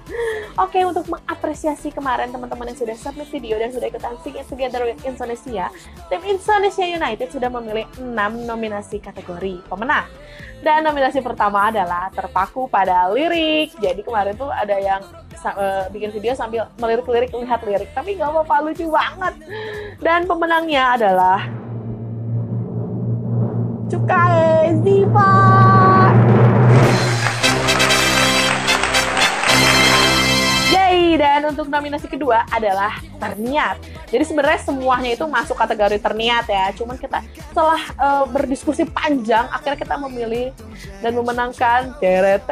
Oke, untuk mengapresiasi kemarin teman-teman yang sudah submit video dan sudah ikutan Sing It Together with Indonesia, tim Indonesia United sudah memilih 6 nominasi kategori pemenang. Dan nominasi pertama adalah terpaku pada lirik. Jadi kemarin tuh ada yang uh, bikin video sambil melirik-lirik lihat lirik, tapi nggak apa-apa lucu banget. Dan pemenangnya adalah Cukai Ziva. Yay! Dan untuk nominasi kedua adalah terniat. Jadi sebenarnya semuanya itu masuk kategori terniat ya. Cuman kita setelah uh, berdiskusi panjang, akhirnya kita memilih dan memenangkan Teret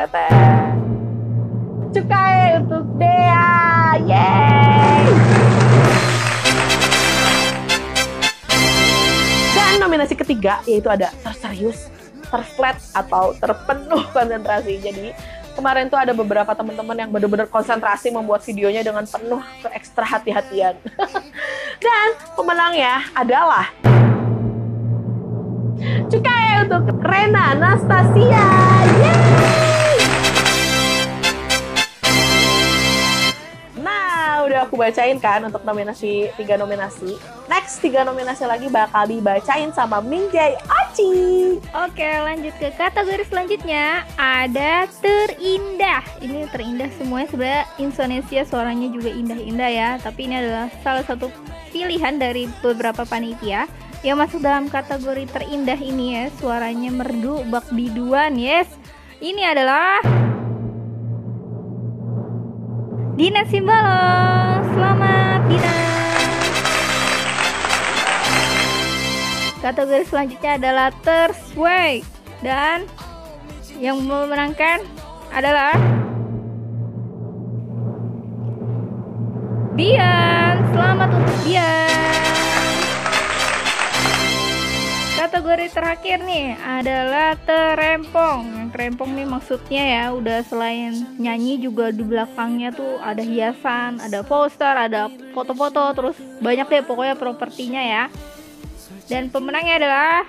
Cukai untuk Dea. Yeay! Nominasi ketiga yaitu ada terserius, terflat atau terpenuh konsentrasi. Jadi kemarin tuh ada beberapa teman-teman yang benar-benar konsentrasi membuat videonya dengan penuh keekstra hati-hatian. Dan pemenangnya adalah Cukai untuk Rena Anastasia. Yeay! Udah aku bacain kan untuk nominasi tiga nominasi. Next tiga nominasi lagi bakal dibacain sama Minjay Oci. Oke, lanjut ke kategori selanjutnya ada terindah. Ini terindah semuanya sebenarnya Indonesia suaranya juga indah-indah ya. Tapi ini adalah salah satu pilihan dari beberapa panitia yang masuk dalam kategori terindah ini ya. Suaranya merdu bak biduan, yes. Ini adalah Dina Simbalong. Selamat Dina. Kategori selanjutnya adalah Tersway dan yang memenangkan adalah Bian. Selamat untuk Bian. Kategori terakhir nih adalah terempong. Yang terempong nih maksudnya ya udah selain nyanyi juga di belakangnya tuh ada hiasan, ada poster, ada foto-foto, terus banyak deh pokoknya propertinya ya. Dan pemenangnya adalah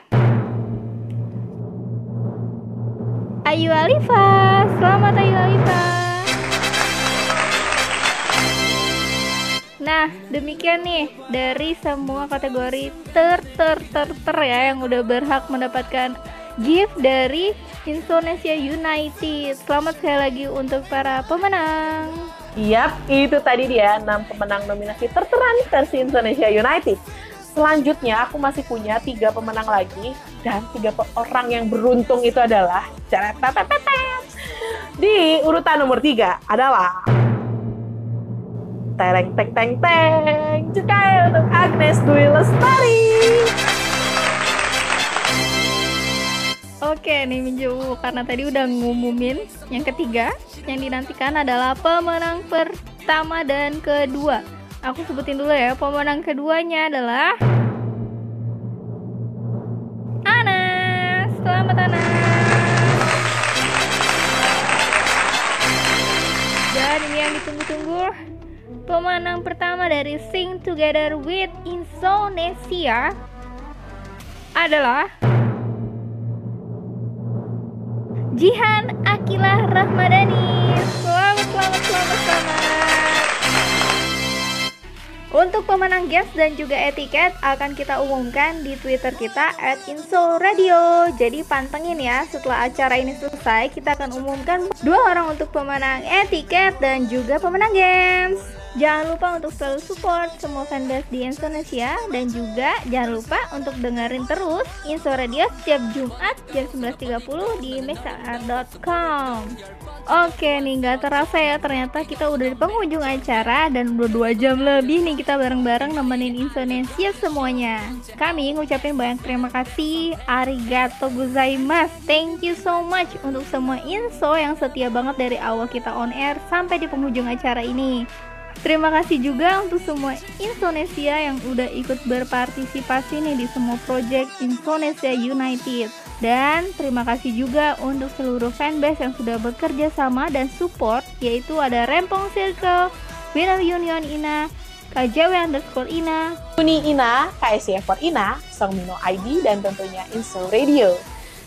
Ayu Alifa. Selamat Ayu Alifa. Nah, demikian nih dari semua kategori ter ter ter ter ya yang udah berhak mendapatkan gift dari Indonesia United. Selamat sekali lagi untuk para pemenang. Yap, itu tadi dia 6 pemenang nominasi terteran versi Indonesia United. Selanjutnya aku masih punya tiga pemenang lagi dan tiga orang yang beruntung itu adalah di urutan nomor tiga adalah tereng teng teng teng. Cukai untuk Agnes Dwi Lestari. Oke nih Minju, karena tadi udah ngumumin yang ketiga Yang dinantikan adalah pemenang pertama dan kedua. Aku sebutin dulu ya, pemenang keduanya adalah Anas. Selamat Anas. Dan ini yang ditunggu-tunggu Pemenang pertama dari Sing Together with Indonesia adalah Jihan Akilah Rahmadani. Selamat, selamat, selamat, selamat. Untuk pemenang guest dan juga etiket akan kita umumkan di Twitter kita at. Jadi pantengin ya, setelah acara ini selesai kita akan umumkan dua orang untuk pemenang etiket dan juga pemenang games. Jangan lupa untuk selalu support semua fanbase di Indonesia dan juga jangan lupa untuk dengerin terus Inso Radio setiap Jumat jam 11.30 di mixar.com. Oke nih nggak terasa ya ternyata kita udah di penghujung acara dan udah dua jam lebih nih kita bareng-bareng nemenin Indonesia semuanya. Kami ngucapin banyak terima kasih, arigato gozaimasu, thank you so much untuk semua info yang setia banget dari awal kita on air sampai di penghujung acara ini. Terima kasih juga untuk semua Indonesia yang udah ikut berpartisipasi nih di semua project Indonesia United. Dan terima kasih juga untuk seluruh fanbase yang sudah bekerja sama dan support, yaitu ada Rempong Circle, Winner Union Ina, KJW underscore Ina, Uni Ina, KSCF for Ina, Songmino ID, dan tentunya Inso Radio.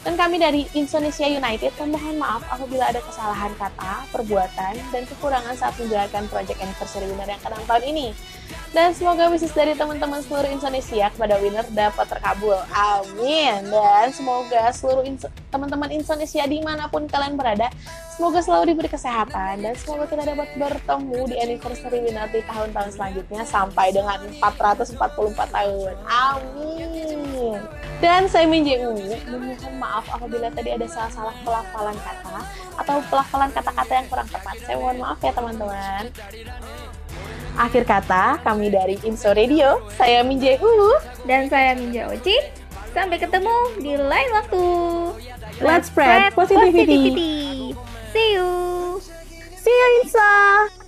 Dan kami dari Indonesia United memohon maaf apabila ada kesalahan kata, perbuatan, dan kekurangan saat menjalankan Project Anniversary Winner yang ke tahun ini. Dan semoga wishes dari teman-teman seluruh Indonesia kepada winner dapat terkabul. Amin. Dan semoga seluruh teman-teman Indonesia di mana pun kalian berada, semoga selalu diberi kesehatan dan semoga kita dapat bertemu di anniversary winner di tahun-tahun selanjutnya sampai dengan 444 tahun. Amin. Dan saya Minje Ungu memohon maaf apabila tadi ada salah-salah pelafalan kata atau pelafalan kata-kata yang kurang tepat. Saya mohon maaf ya teman-teman. Akhir kata, kami dari Inso Radio, saya Minje Ungu. dan saya Minja Oci. Sampai ketemu di lain waktu. Let's spread positivity. positivity. See you. See you Insa!